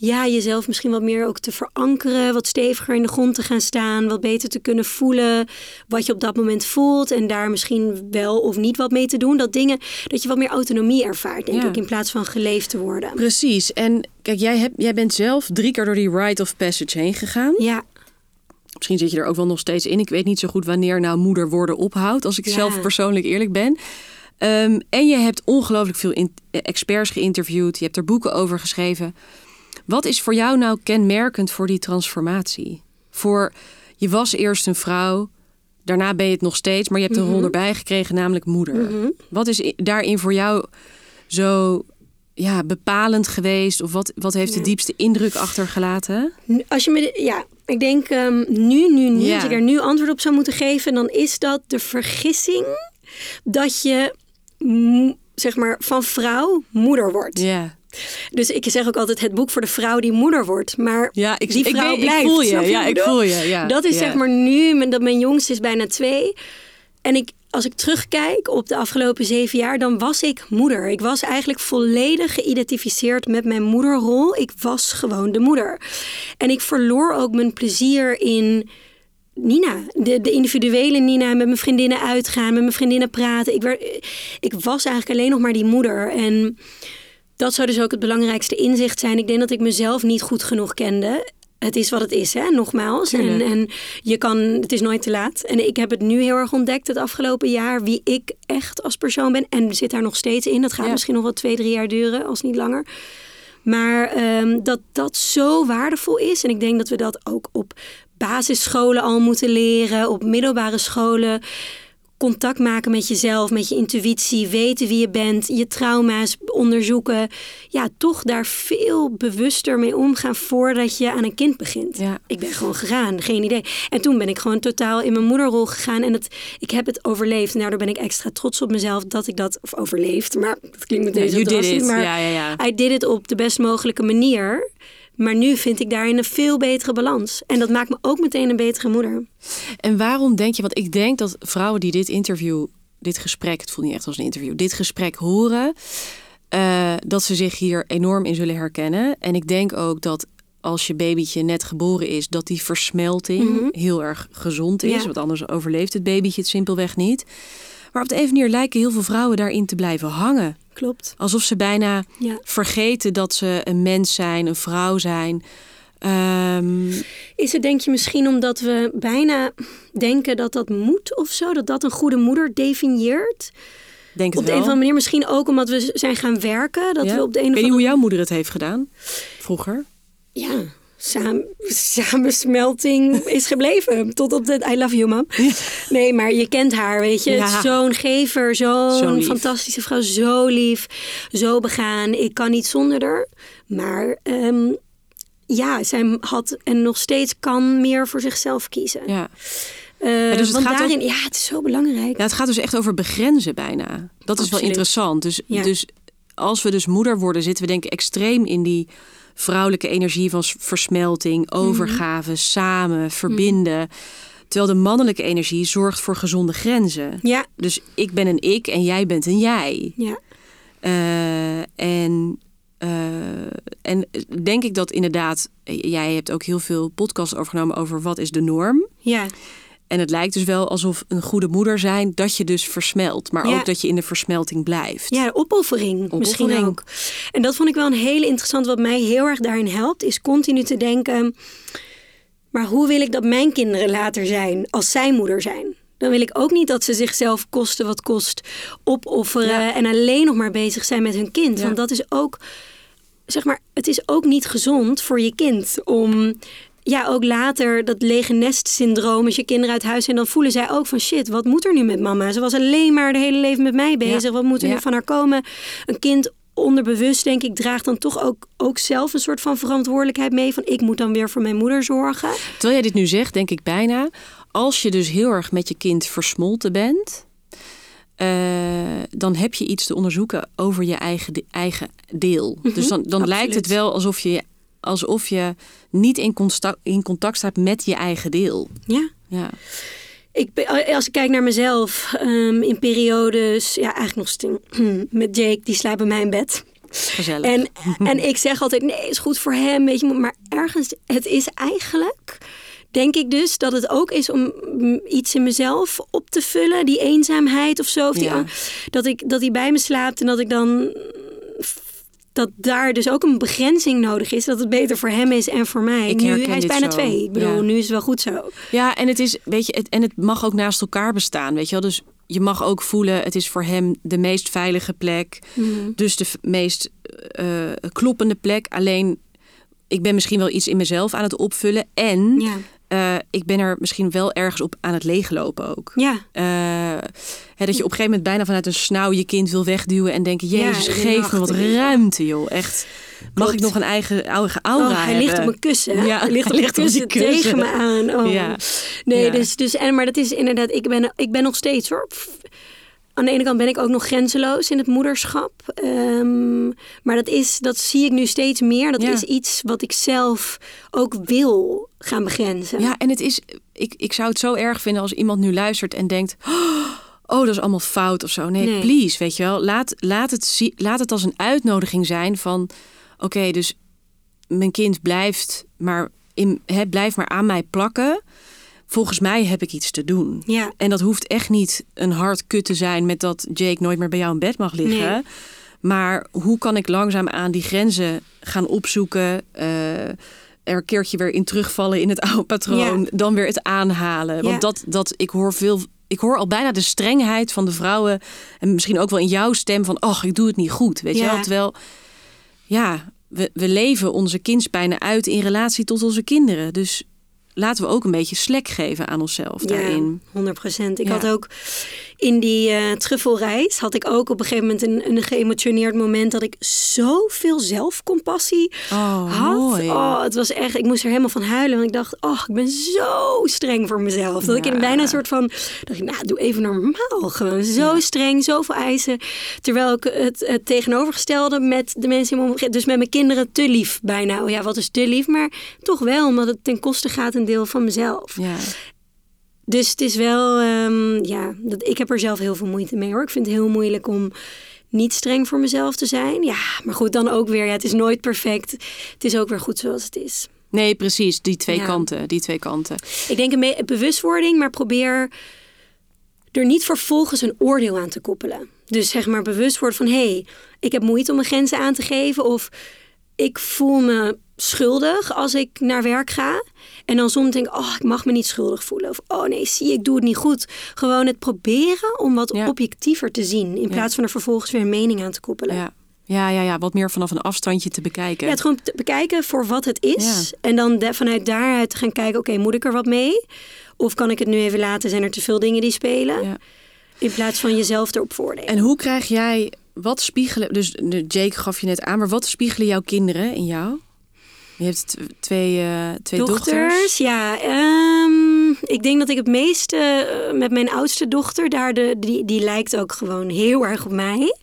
ja, jezelf misschien wat meer ook te verankeren, wat steviger in de grond te gaan staan, wat beter te kunnen voelen wat je op dat moment voelt en daar misschien wel of niet wat mee te doen. Dat dingen, dat je wat meer autonomie ervaart, denk Ja. ik, in plaats van geleefd te worden. Precies. En kijk, jij, hebt, jij bent zelf drie keer door die rite of passage heen gegaan. Ja, Misschien zit je er ook wel nog steeds in. Ik weet niet zo goed wanneer nou moeder worden ophoudt. Als ik Ja. zelf persoonlijk eerlijk ben. Ehm, en je hebt ongelooflijk veel experts geïnterviewd. Je hebt er boeken over geschreven. Wat is voor jou nou kenmerkend voor die transformatie? Voor, je was eerst een vrouw. Daarna ben je het nog steeds. Maar je hebt een rol erbij gekregen, namelijk moeder. Wat is daarin voor jou zo ja, bepalend geweest? Of wat, wat heeft de diepste indruk achtergelaten? Als je me, de- ja, ik denk ehm, nu, nu, nu, Ja. als ik er nu antwoord op zou moeten geven, dan is dat de vergissing dat je, zeg maar, van vrouw moeder wordt. Ja. Dus ik zeg ook altijd het boek voor de vrouw die moeder wordt. Maar Ja, ik, die ik, vrouw weet- blijft. ik voel je. Ja, ik bedoel? voel je. Ja, dat is ja. zeg maar nu, mijn- dat mijn jongste is bijna twee. En ik, als ik terugkijk op de afgelopen zeven jaar, dan was ik moeder. Ik was eigenlijk volledig geïdentificeerd met mijn moederrol. Ik was gewoon de moeder. En ik verloor ook mijn plezier in Nina, de, de individuele Nina, met mijn vriendinnen uitgaan, met mijn vriendinnen praten. Ik, werd, ik was eigenlijk alleen nog maar die moeder. En dat zou dus ook het belangrijkste inzicht zijn. Ik denk dat ik mezelf niet goed genoeg kende. Het is wat het is, hè? nogmaals. En, en je kan, het is nooit te laat. En ik heb het nu heel erg ontdekt het afgelopen jaar, wie ik echt als persoon ben. En zit daar nog steeds in. Dat gaat Ja. misschien nog wel twee, drie jaar duren, als niet langer. Maar ehm, dat dat zo waardevol is. En ik denk dat we dat ook op basisscholen al moeten leren, op middelbare scholen. Contact maken met jezelf, met je intuïtie, weten wie je bent, je trauma's onderzoeken. Ja, toch daar veel bewuster mee omgaan voordat je aan een kind begint. Ja. Ik ben gewoon gegaan, geen idee. En toen ben ik gewoon totaal in mijn moederrol gegaan en het, ik heb het overleefd. En daardoor ben ik extra trots op mezelf dat ik dat, of overleefd, maar dat klinkt meteen zo drastisch, maar Ja, ja, ja. I did it op de best mogelijke manier. Maar nu vind ik daarin een veel betere balans. En dat maakt me ook meteen een betere moeder. En waarom denk je, want ik denk dat vrouwen die dit interview, dit gesprek, het voelt niet echt als een interview, dit gesprek horen, eh, dat ze zich hier enorm in zullen herkennen. En ik denk ook dat als je babytje net geboren is, dat die versmelting heel erg gezond is. Ja. Want anders overleeft het babytje het simpelweg niet. Maar op de andere manier lijken heel veel vrouwen daarin te blijven hangen. Klopt. Alsof ze bijna Ja. vergeten dat ze een mens zijn, een vrouw zijn. Ehm, Is het denk je misschien omdat we bijna denken dat dat moet of zo? Dat dat een goede moeder definieert? denk het Op de wel. een of andere manier misschien ook omdat we zijn gaan werken. Dat Ja? we op de een of weet niet hoe andere jouw moeder het heeft gedaan vroeger. ja, samen, samensmelting is gebleven. Tot op de I love you, mam. Nee, maar je kent haar, weet je. Ja. Zo'n gever, Zo zo'n fantastische vrouw. Zo lief, zo begaan. Ik kan niet zonder haar. Maar ehm, ja, zij had en nog steeds kan meer voor zichzelf kiezen. Ja. Eh, dus het want gaat daarin, ja, het is zo belangrijk. ja, het gaat dus echt over begrenzen bijna. Dat is wel interessant. Dus, Ja. dus als we dus moeder worden, zitten we denk ik extreem in die vrouwelijke energie van versmelting, Mhm. overgave, samen, verbinden. Terwijl de mannelijke energie zorgt voor gezonde grenzen. Ja, Dus ik ben een ik en jij bent een jij. ja, Eh, en, eh, en denk ik dat inderdaad, jij hebt ook heel veel podcasts overgenomen over wat is de norm. ja. En het lijkt dus wel alsof een goede moeder zijn dat je dus versmelt, maar Ja. ook dat je in de versmelting blijft. Ja, opoffering, misschien ook. En dat vond ik wel een hele interessant. Wat mij heel erg daarin helpt, is continu te denken... maar hoe wil ik dat mijn kinderen later zijn als zij moeder zijn? Dan wil ik ook niet dat ze zichzelf kosten wat kost opofferen... Ja. en alleen nog maar bezig zijn met hun kind. Ja. Want dat is ook, zeg maar, het is ook niet gezond voor je kind om... Ja, ook later dat lege nest syndroom. Als je kinderen uit huis zijn, dan voelen zij ook van shit, wat moet er nu met mama? Ze was alleen maar de hele leven met mij bezig. Ja. Wat moet er Ja. nu van haar komen? Een kind onderbewust, denk ik, draagt dan toch ook, ook zelf een soort van verantwoordelijkheid mee. Van ik moet dan weer voor mijn moeder zorgen. Terwijl jij dit nu zegt, denk ik bijna, als je dus heel erg met je kind versmolten bent, eh, dan heb je iets te onderzoeken over je eigen, de- eigen deel. dus dan, dan lijkt het wel alsof je, alsof je niet in contact, in contact staat met je eigen deel. Ja. Ja. Ik, ben- als ik kijk naar mezelf ehm, in periodes, ja, eigenlijk nog steeds met Jake, die slaapt bij mij in bed. Gezellig. En, en ik zeg altijd, nee, is goed voor hem, weet je. Maar ergens, het is eigenlijk, denk ik dus, dat het ook is om mm, iets in mezelf op te vullen. Die eenzaamheid of zo. Of die, Ja. dat, ik, dat hij bij me slaapt en dat ik dan... Dat daar dus ook een begrenzing nodig is. Dat het beter voor hem is en voor mij. Ik nu, hij is bijna zo. twee. Ik bedoel, Ja. nu is het wel goed zo. Ja, en het is, weet je, het, en het mag ook naast elkaar bestaan, weet je wel. Dus je mag ook voelen, het is voor hem de meest veilige plek, Mhm. dus de meest eh, kloppende plek. Alleen, ik ben misschien wel iets in mezelf aan het opvullen en Ja. Eh, ik ben er misschien wel ergens op aan het leeglopen ook. Ja. Eh, hè, dat je op een gegeven moment bijna vanuit een snauw je kind wil wegduwen en denken, jezus, geef nacht, me wat ruimte, joh. Echt, mag Klopt. ik nog een eigen, eigen aura Oh, hij hebben? ligt op een kussen. hè? Ja, hij ligt op hij ligt op kussen, kussen. tegen me aan. Oh. Ja. Nee, Ja. dus, dus en, maar dat is inderdaad, ik ben, ik ben nog steeds hoor. Aan de ene kant ben ik ook nog grenzeloos in het moederschap. Ehm, maar dat, is, dat zie ik nu steeds meer. Dat Ja. is iets wat ik zelf ook wil gaan begrenzen. Ja, en het is, ik, ik zou het zo erg vinden als iemand nu luistert en denkt, oh, dat is allemaal fout of zo. Nee, Nee. please, weet je wel. Laat, laat, het, laat het als een uitnodiging zijn van, oké, dus mijn kind blijft maar, in, hè, blijft maar aan mij plakken. Volgens mij heb ik iets te doen. Ja. En dat hoeft echt niet een hard kut te zijn met dat Jake nooit meer bij jou in bed mag liggen. Nee. Maar hoe kan ik langzaam aan die grenzen gaan opzoeken? eh, er een keertje weer in terugvallen in het oude patroon. Ja. Dan weer het aanhalen. Want Ja. dat, dat, ik hoor veel. Ik hoor al bijna de strengheid van de vrouwen. En misschien ook wel in jouw stem van. ach, ik doe het niet goed. Weet je wel? Terwijl. Ja, we, we leven onze kindspijnen uit in relatie tot onze kinderen. Dus laten we ook een beetje slek geven aan onszelf daarin. Ja, 100 procent. Ik Ja. had ook in die eh truffelreis had ik ook op een gegeven moment een, een geëmotioneerd moment dat ik zoveel zelfcompassie Oh, had. mooi. Oh, het was echt, ik moest er helemaal van huilen. Want ik dacht, oh, ik ben zo streng voor mezelf. Dat ik in bijna een soort van, dacht ik, nou, doe even normaal. Gewoon zo streng, zoveel eisen. Terwijl ik het, het tegenovergestelde met de mensen in mijn omgeving, dus met mijn kinderen, te lief bijna. Oh ja, wat is te lief? Maar toch wel, omdat het ten koste gaat deel van mezelf. Ja. Dus het is wel, ehm, ja, dat, ik heb er zelf heel veel moeite mee hoor. Ik vind het heel moeilijk om niet streng voor mezelf te zijn. Ja, maar goed, dan ook weer, ja, het is nooit perfect. Het is ook weer goed zoals het is. Nee, precies. Die twee Ja. kanten. Die twee kanten. Ik denk een bewustwording, maar probeer er niet vervolgens een oordeel aan te koppelen. Dus zeg maar bewust worden van, hé, hey, ik heb moeite om mijn grenzen aan te geven. Of ik voel me schuldig als ik naar werk ga. En dan soms denk ik, oh, ik mag me niet schuldig voelen. Of, oh nee, zie, ik doe het niet goed. Gewoon het proberen om wat Ja. objectiever te zien. In plaats van er vervolgens weer een mening aan te koppelen. Ja. Ja, ja, ja, wat meer vanaf een afstandje te bekijken. Ja, het gewoon te bekijken voor wat het is. En dan de- vanuit daaruit te gaan kijken, oké, moet ik er wat mee? Of kan ik het nu even laten? Zijn er te veel dingen die spelen? Ja. In plaats van jezelf erop voordelen. En hoe krijg jij, wat spiegelen, dus Jake gaf je net aan, maar wat spiegelen jouw kinderen in jou? Je hebt twee, eh, twee dochters. ja. ehm, ik denk dat ik het meeste eh, met mijn oudste dochter, daar de, die, die lijkt ook gewoon heel erg op mij.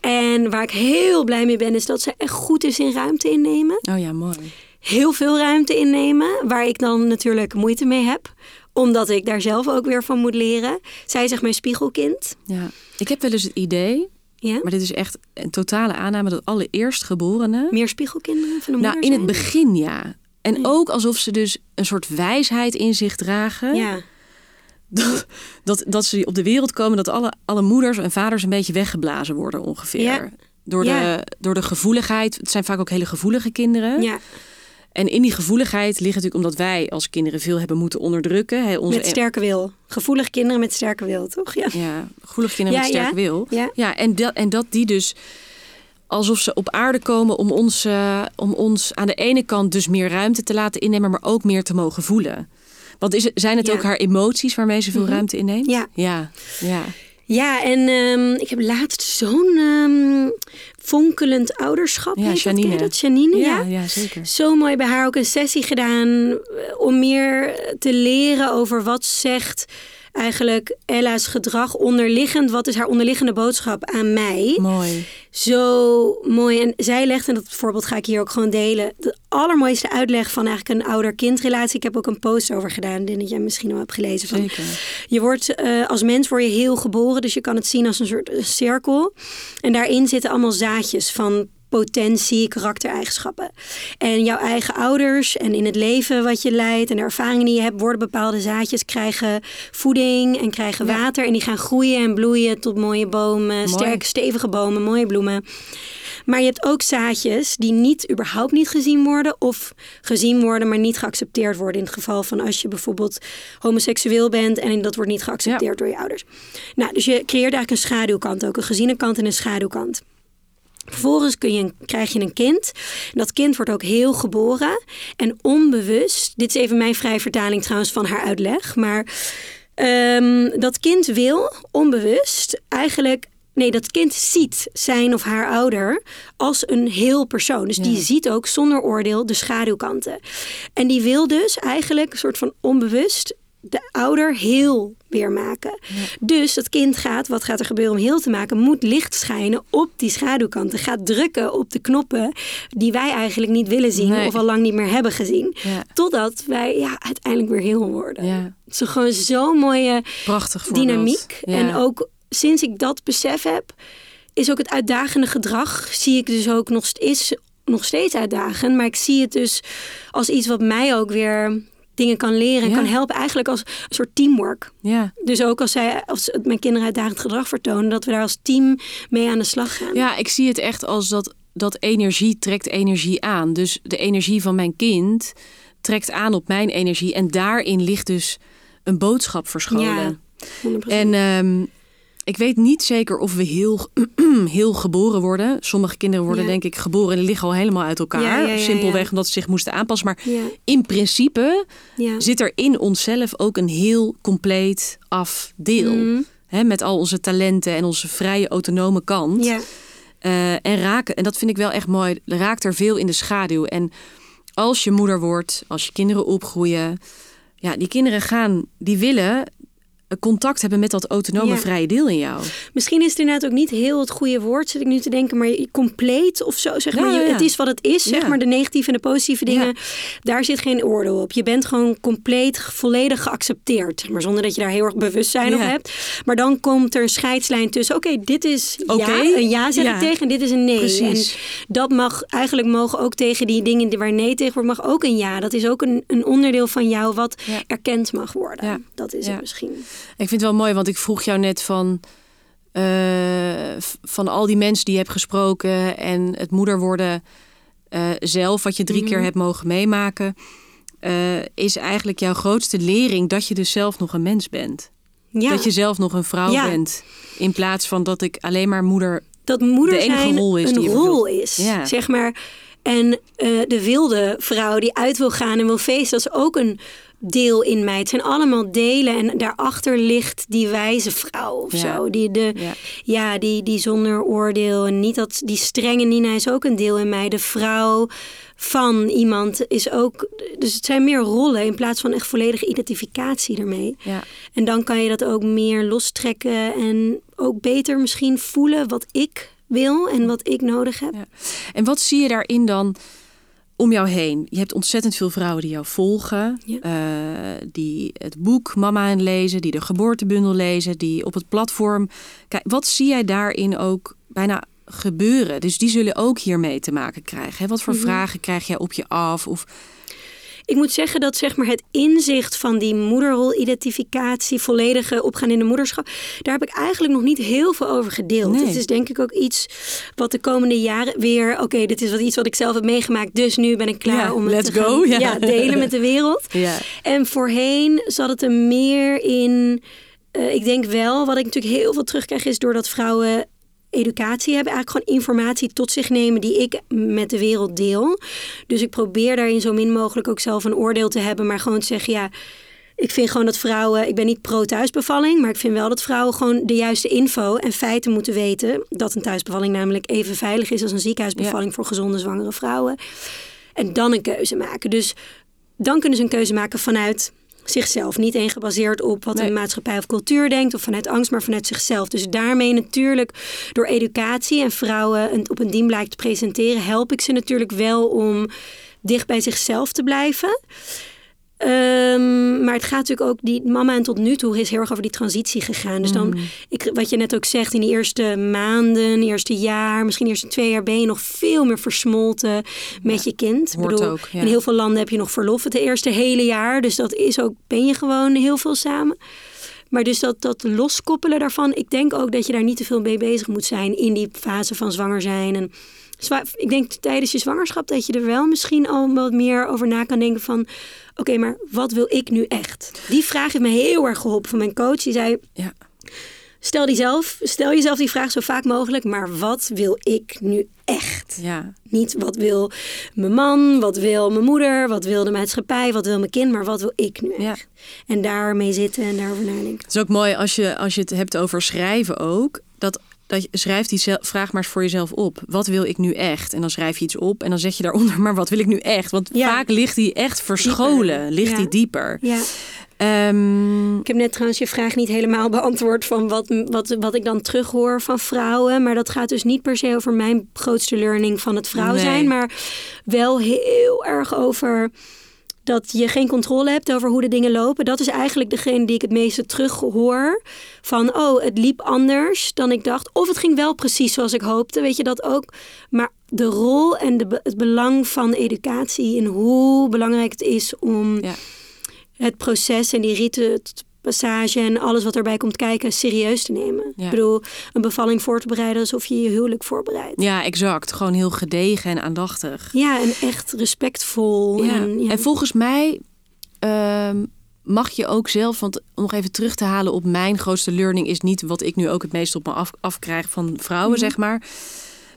En waar ik heel blij mee ben, is dat ze echt goed is in ruimte innemen. Oh ja, mooi. heel veel ruimte innemen, waar ik dan natuurlijk moeite mee heb, omdat ik daar zelf ook weer van moet leren. Zij is echt mijn spiegelkind. Ja. Ik heb wel eens het idee, Ja? maar dit is echt een totale aanname, dat alle eerstgeborenen, Meer spiegelkinderen van de moeder nou in het begin ja. En ook alsof ze dus een soort wijsheid in zich dragen. Ja, Dat, dat, dat ze op de wereld komen dat alle, alle moeders en vaders een beetje weggeblazen worden ongeveer. Ja. Door, de, door de gevoeligheid. Het zijn vaak ook hele gevoelige kinderen. ja. En in die gevoeligheid ligt natuurlijk omdat wij als kinderen veel hebben moeten onderdrukken. Hè, onze, met sterke wil. Gevoelige kinderen met sterke wil, toch? Ja. Ja, gevoelige kinderen Ja, met sterke ja. wil. Ja. ja en, dat, en dat die dus alsof ze op aarde komen om ons, eh, om ons aan de ene kant dus meer ruimte te laten innemen, maar ook meer te mogen voelen. Want is zijn het ook haar emoties waarmee ze veel Mhm. ruimte inneemt? Ja. Ja, ja. Ja, en ehm, ik heb laatst zo'n ehm, fonkelend ouderschap. Ja, heet dat, Janine. Dat, Janine, ja. Ja, ja, zeker. Zo mooi bij haar ook een sessie gedaan eh, om meer te leren over wat zegt eigenlijk Ella's gedrag onderliggend. Wat is haar onderliggende boodschap aan mij? Mooi. Zo mooi. En zij legt, en dat voorbeeld ga ik hier ook gewoon delen, de allermooiste uitleg van eigenlijk een ouder-kindrelatie. Ik heb ook een post over gedaan, die dat jij misschien al hebt gelezen. Van, Zeker. je wordt eh, als mens word je heel geboren, dus je kan het zien als een soort cirkel. En daarin zitten allemaal zaadjes van potentie, karaktereigenschappen. En jouw eigen ouders en in het leven wat je leidt en de ervaringen die je hebt, worden bepaalde zaadjes, krijgen voeding en krijgen Ja. water. En die gaan groeien en bloeien tot mooie bomen, sterke, stevige bomen, mooie bloemen. Maar je hebt ook zaadjes die niet, überhaupt niet gezien worden. Of gezien worden, maar niet geaccepteerd worden. In het geval van als je bijvoorbeeld homoseksueel bent en dat wordt niet geaccepteerd door je ouders. Nou, dus je creëert eigenlijk een schaduwkant ook. Een geziene kant en een schaduwkant. Vervolgens kun je krijg je een kind. Dat kind wordt ook heel geboren. En onbewust, dit is even mijn vrije vertaling trouwens van haar uitleg. Maar ehm, dat kind wil onbewust eigenlijk. Nee, dat kind ziet zijn of haar ouder als een heel persoon. Dus die ziet ook zonder oordeel de schaduwkanten. En die wil dus eigenlijk een soort van onbewust de ouder heel weer maken. Dus dat kind gaat, wat gaat er gebeuren om heel te maken, moet licht schijnen op die schaduwkanten. Gaat drukken op de knoppen die wij eigenlijk niet willen zien Nee. of al lang niet meer hebben gezien. Ja. Totdat wij ja, uiteindelijk weer heel worden. Ja. Het is gewoon zo'n mooie Prachtig dynamiek. Ja. En ook sinds ik dat besef heb, is ook het uitdagende gedrag, zie ik dus ook nog, is nog steeds uitdagend. Maar ik zie het dus als iets wat mij ook weer dingen kan leren en Ja. kan helpen. Eigenlijk als een soort teamwork. Ja. Dus ook als, zij, als mijn kinderen uitdagend gedrag vertonen, dat we daar als team mee aan de slag gaan. ja, ik zie het echt als dat, dat energie trekt energie aan. Dus de energie van mijn kind trekt aan op mijn energie. En daarin ligt dus een boodschap verscholen. Ja, 100%. En ehm, Ik weet niet zeker of we heel, heel geboren worden. Sommige kinderen worden Ja. denk ik geboren en liggen al helemaal uit elkaar. Ja, Simpelweg omdat ze zich moesten aanpassen. Maar in principe zit er in onszelf ook een heel compleet af deel. Mhm. Hè, met al onze talenten en onze vrije autonome kant. Ja, Eh, en raken, en dat vind ik wel echt mooi, raakt er veel in de schaduw. En als je moeder wordt, als je kinderen opgroeien, ja, die kinderen gaan, die willen contact hebben met dat autonome Ja. vrije deel in jou. Misschien is het inderdaad ook niet heel het goede woord, zit ik nu te denken, maar compleet of zo. Zeg maar, je- ja, ja. Het is wat het is, zeg maar, de negatieve en de positieve dingen. Daar zit geen oordeel op. Je bent gewoon compleet, volledig geaccepteerd. Maar zonder dat je daar heel erg bewustzijn op hebt. Maar dan komt er een scheidslijn tussen. Oké, dit is ja, een ja Ja. ik tegen en dit is een nee. Precies. En dat mag, eigenlijk mogen ook tegen die dingen waar nee tegen wordt, mag ook een ja. Dat is ook een, een onderdeel van jou wat erkend mag worden. Ja. Dat is het misschien. Ik vind het wel mooi, want ik vroeg jou net van, eh, van al die mensen die je hebt gesproken en het moeder worden eh, zelf, wat je drie Mhm. keer hebt mogen meemaken, eh, is eigenlijk jouw grootste lering dat je dus zelf nog een mens bent. Ja. Dat je zelf nog een vrouw Ja. bent. In plaats van dat ik alleen maar moeder. dat moeder de enige zijn rol is een rol is, Ja. zeg maar. En de wilde vrouw die uit wil gaan en wil feesten, dat is ook een deel in mij. Het zijn allemaal delen en daarachter ligt die wijze vrouw of Ja. zo. Die, de, Ja. ja, die, die zonder oordeel en niet dat die strenge Nina is ook een deel in mij. De vrouw van iemand is ook. Dus het zijn meer rollen in plaats van echt volledige identificatie ermee. Ja. En dan kan je dat ook meer lostrekken en ook beter misschien voelen wat ik wil en wat ik nodig heb. Ja. En wat zie je daarin dan om jou heen? Je hebt ontzettend veel vrouwen die jou volgen, Ja. eh, die het boek Mama en lezen, die de geboortebundel lezen, die op het platform. Kijk, wat zie jij daarin ook bijna gebeuren? Dus die zullen ook hiermee te maken krijgen. Hè? Wat voor Mhm. vragen krijg jij op je af? Of Ik moet zeggen dat zeg maar, het inzicht van die moederrol-identificatie, volledige opgaan in de moederschap, daar heb ik eigenlijk nog niet heel veel over gedeeld. Nee. Het is denk ik ook iets wat de komende jaren weer, oké, dit is wat, iets wat ik zelf heb meegemaakt, dus nu ben ik klaar Ja, om het let's te go, gaan, ja. delen met de wereld. ja, En voorheen zat het er meer in. eh, ik denk wel, wat ik natuurlijk heel veel terugkrijg, is doordat vrouwen educatie hebben, eigenlijk gewoon informatie tot zich nemen die ik met de wereld deel. Dus ik probeer daarin zo min mogelijk ook zelf een oordeel te hebben, maar gewoon te zeggen, ja. Ik vind gewoon dat vrouwen, ik ben niet pro-thuisbevalling, maar ik vind wel dat vrouwen gewoon de juiste info en feiten moeten weten. Dat een thuisbevalling namelijk even veilig is als een ziekenhuisbevalling voor gezonde zwangere vrouwen. En dan een keuze maken. Dus dan kunnen ze een keuze maken vanuit zichzelf. Niet één gebaseerd op wat Nee. een maatschappij of cultuur denkt of vanuit angst, maar vanuit zichzelf. Dus daarmee natuurlijk door educatie en vrouwen op een dienblijk te presenteren, help ik ze natuurlijk wel om dicht bij zichzelf te blijven. Ehm, maar het gaat natuurlijk ook, die mama en tot nu toe is heel erg over die transitie gegaan. Dus dan, ik, wat je net ook zegt, in die eerste maanden, eerste jaar, misschien eerste twee jaar ben je nog veel meer versmolten met je kind. Ik hoort ook, ja. In heel veel landen heb je nog verlof het eerste hele jaar. Dus dat is ook, ben je gewoon heel veel samen. Maar dus dat, dat loskoppelen daarvan, ik denk ook dat je daar niet te veel mee bezig moet zijn in die fase van zwanger zijn. En ik denk tijdens je zwangerschap dat je er wel misschien al wat meer over na kan denken van, oké, maar wat wil ik nu echt? Die vraag heeft me heel erg geholpen van mijn coach. Die zei, ja. Stel, die zelf, stel jezelf die vraag zo vaak mogelijk, maar wat wil ik nu echt? ja. Niet wat wil mijn man, wat wil mijn moeder, wat wil de maatschappij, wat wil mijn kind, maar wat wil ik nu echt? Ja. En daarmee zitten en daarover nadenken. Het is ook mooi als je, als je het hebt over schrijven ook. Dat, je schrijft die vraag maar eens voor jezelf op. Wat wil ik nu echt? En dan schrijf je iets op en dan zeg je daaronder, maar wat wil ik nu echt? Want Ja. vaak ligt die echt verscholen, Dieper. ligt Ja. die dieper. Ja. Ehm, Ik heb net trouwens je vraag niet helemaal beantwoord van wat, wat, wat ik dan terughoor van vrouwen. Maar dat gaat dus niet per se over mijn grootste learning van het vrouw Nee. zijn. Maar wel heel erg over dat je geen controle hebt over hoe de dingen lopen. Dat is eigenlijk degene die ik het meeste terughoor. Van, oh, het liep anders dan ik dacht. Of het ging wel precies zoals ik hoopte. Weet je dat ook? Maar de rol en de, het belang van educatie... en hoe belangrijk het is om ja. het proces en die rite, passage en alles wat erbij komt kijken serieus te nemen. Ja. Ik bedoel, een bevalling voor te bereiden alsof je je huwelijk voorbereidt. ja, exact. Gewoon heel gedegen en aandachtig. Ja, en echt respectvol. Ja. En, ja. En volgens mij, ehm, mag je ook zelf, want om nog even terug te halen op mijn grootste learning is niet wat ik nu ook het meest op me af, afkrijg van vrouwen, Mhm. zeg maar.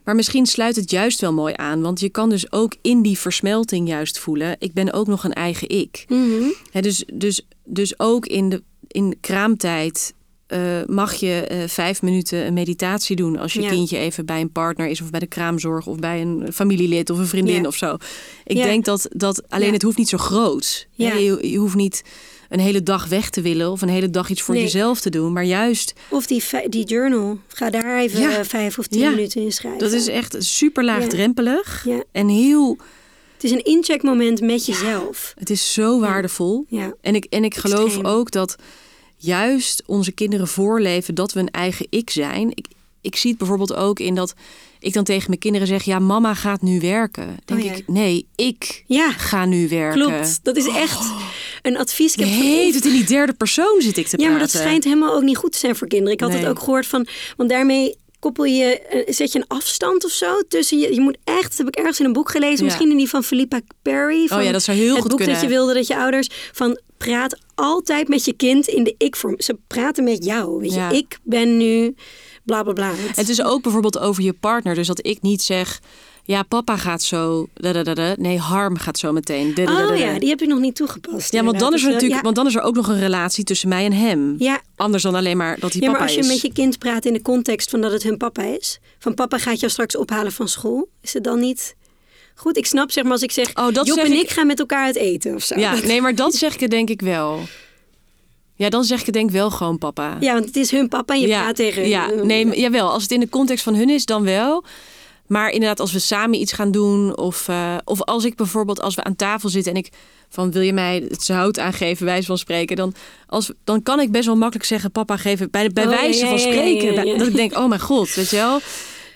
Maar misschien sluit het juist wel mooi aan, want je kan dus ook in die versmelting juist voelen. Ik ben ook nog een eigen ik. Mhm. Dus, dus, dus ook in, de, in kraamtijd eh, mag je eh, vijf minuten een meditatie doen als je Ja. kindje even bij een partner is of bij de kraamzorg of bij een familielid of een vriendin of zo. Ik denk dat, dat alleen het hoeft niet zo groot. Ja. Je, je hoeft niet een hele dag weg te willen of een hele dag iets voor Nee. jezelf te doen, maar juist Of die, die journal. Ga daar even Ja. eh, vijf of tien Ja. minuten in schrijven. dat is echt super laagdrempelig en heel. Het is een incheckmoment met jezelf. Het is zo waardevol. Ja. En ik, en ik geloof Extreem. ook dat juist onze kinderen voorleven dat we een eigen ik zijn. Ik, ik zie het bijvoorbeeld ook in dat ik dan tegen mijn kinderen zeg: Ja, mama gaat nu werken. Denk Oh ja. ik: Nee, ik Ja, ga nu werken. klopt. Dat is echt een advies. Ik heb Nee, het in die derde persoon zit ik te Ja, praten. maar dat schijnt helemaal ook niet goed te zijn voor kinderen. Ik had Nee. het ook gehoord van, want daarmee koppel je, eh, zet je een afstand of zo tussen je. Je moet echt, dat heb ik ergens in een boek gelezen, Ja. misschien in die van Philippa Perry. Van Oh ja, dat zou heel het goed boek kunnen. dat je wilde dat je ouders van praat altijd met je kind in de ik-vorm. Ze praten met jou. Weet Ja. je, ik ben nu bla bla bla. Het is ook bijvoorbeeld over je partner. Dus dat ik niet zeg: Ja, papa gaat zo. da, da, da, da. Nee, Harm gaat zo meteen. oh ja, die heb je nog niet toegepast. Ja, want dan, is er inderdaad. natuurlijk, Ja. want dan is er ook nog een relatie tussen mij en hem. Ja, Anders dan alleen maar dat hij ja, maar papa als je is. met je kind praat in de context van dat het hun papa is. Van papa gaat jou straks ophalen van school. Is het dan niet goed? Ik snap zeg maar als ik zeg, Oh, dat Job zeg en ik- ik gaan met elkaar uit eten of zo. Ja, nee, maar dat zeg ik het denk ik wel. Ja, dan zeg ik het denk wel gewoon papa. ja, want het is hun papa en je ja, praat tegen hun. Ja, nee, maar- jawel. Als het in de context van hun is, dan wel. Maar inderdaad, als we samen iets gaan doen... of, eh, of als ik bijvoorbeeld, als we aan tafel zitten... en ik van, wil je mij het zout aangeven, wijze van spreken... dan, als, dan kan ik best wel makkelijk zeggen... papa, geef het bij, bij Oh, wijze ja, van spreken. ja, ja. Bij- Dat ik denk, oh mijn god, weet je wel...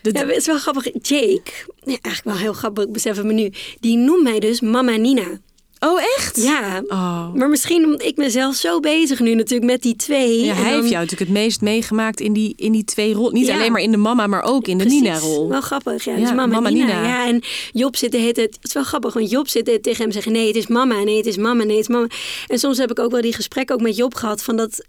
Dat- Ja, het is wel grappig. Jake, ja, eigenlijk wel heel grappig, ik besef het me nu. Die noemt mij dus mama Nina. Oh, echt? Ja, Oh. maar misschien omdat ik mezelf zo bezig nu natuurlijk met die twee. Ja, hij dan- heeft jou natuurlijk het meest meegemaakt in die, in die twee rollen. Niet Ja. alleen maar in de mama, maar ook in de. Nina-rol. Wel grappig, ja. Ja, dus mama, mama Nina. Nina. Ja, en Job zit tijd... Het is wel grappig, want Job zit tegen hem zeggen... Nee, het is mama, nee, het is mama, nee, het is mama. En soms heb ik ook wel die gesprekken ook met Job gehad... van dat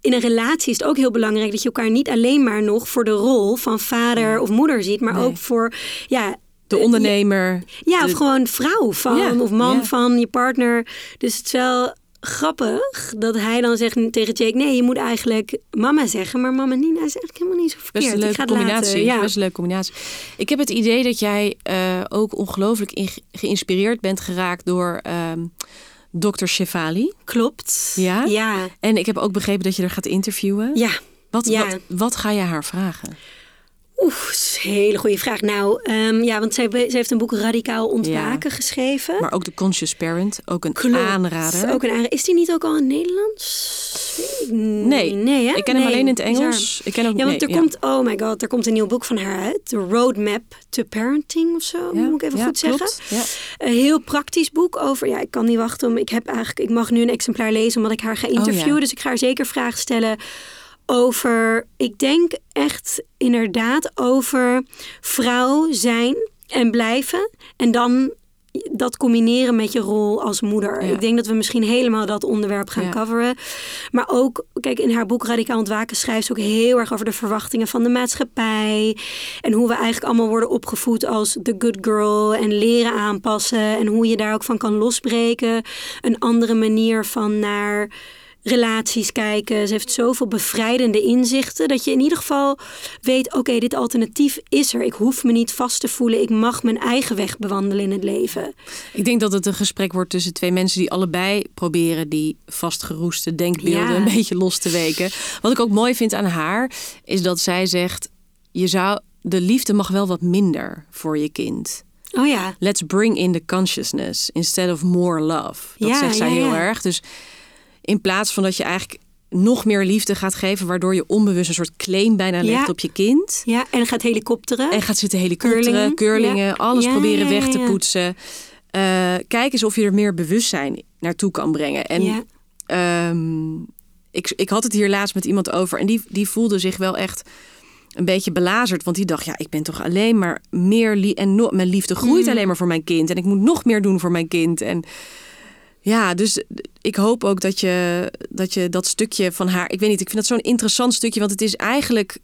in een relatie is het ook heel belangrijk... dat je elkaar niet alleen maar nog voor de rol van vader of moeder ziet... maar Nee. ook voor, ja... De ondernemer. Ja, de- of gewoon vrouw van, Ja, of man ja. van je partner. Dus het is wel grappig dat hij dan zegt tegen Jake... nee, je moet eigenlijk mama zeggen. Maar mama Nina is eigenlijk helemaal niet zo verkeerd. Best een leuke laten, combinatie. Ja. Best een leuke combinatie. Ik heb het idee dat jij eh, ook ongelooflijk geïnspireerd bent geraakt door ehm Dr. Shefali. Klopt. Ja? Ja. En ik heb ook begrepen dat je er gaat interviewen. Ja. Wat, Ja. wat, wat ga je haar vragen? Oeh, is een hele goede vraag. Nou, ehm, ja, want zij, zij heeft een boek Radicaal Ontwaken geschreven. Maar ook de Conscious Parent, ook een Klopt. aanrader. Ook een aanrader. Is die niet ook al in Nederlands? Nee, nee hè? ik ken hem alleen in het. Engels. Ik ken hem, Ja, want nee, er komt, oh my god, er komt een nieuw boek van haar uit. The Roadmap to Parenting of zo, Ja, moet ik even goed zeggen. klopt. Ja. Een heel praktisch boek over, ja, ik kan niet wachten om, ik heb eigenlijk, ik mag nu een exemplaar lezen omdat ik haar ga interviewen. Oh, ja. Dus ik ga haar zeker vragen stellen over, ik denk echt inderdaad over vrouw zijn en blijven. En dan dat combineren met je rol als moeder. Ja. Ik denk dat we misschien helemaal dat onderwerp gaan Ja. coveren. Maar ook, kijk, in haar boek Radicaal Ontwaken schrijft ze ook heel erg over de verwachtingen van de maatschappij. En hoe we eigenlijk allemaal worden opgevoed als the good girl en leren aanpassen. En hoe je daar ook van kan losbreken. Een andere manier van naar relaties kijken. Ze heeft zoveel bevrijdende inzichten dat je in ieder geval weet: oké, dit alternatief is er. Ik hoef me niet vast te voelen. Ik mag mijn eigen weg bewandelen in het leven. Ik denk dat het een gesprek wordt tussen twee mensen die allebei proberen die vastgeroeste denkbeelden Ja. een beetje los te weken. Wat ik ook mooi vind aan haar, is dat zij zegt: je zou, de liefde mag wel wat minder voor je kind. Oh ja, Let's bring in the consciousness instead of more love. Dat Ja, zegt zij ja, heel erg. Dus in plaats van dat je eigenlijk nog meer liefde gaat geven, waardoor je onbewust een soort claim bijna legt Ja. op je kind. ja, en gaat helikopteren. En gaat zitten helikopteren, Curlingen, curlingen, ja. alles Ja, proberen weg te poetsen. Eh, kijk eens of je er meer bewustzijn naartoe kan brengen. En ehm, ik, ik had het hier laatst met iemand over en die, die voelde zich wel echt een beetje belazerd. Want die dacht, ja, ik ben toch alleen maar meer... En no- mijn liefde groeit Mm. alleen maar voor mijn kind. En ik moet nog meer doen voor mijn kind. En Ja, dus ik hoop ook dat je, dat je dat stukje van haar. Ik weet niet, ik vind dat zo'n interessant stukje, want het is eigenlijk.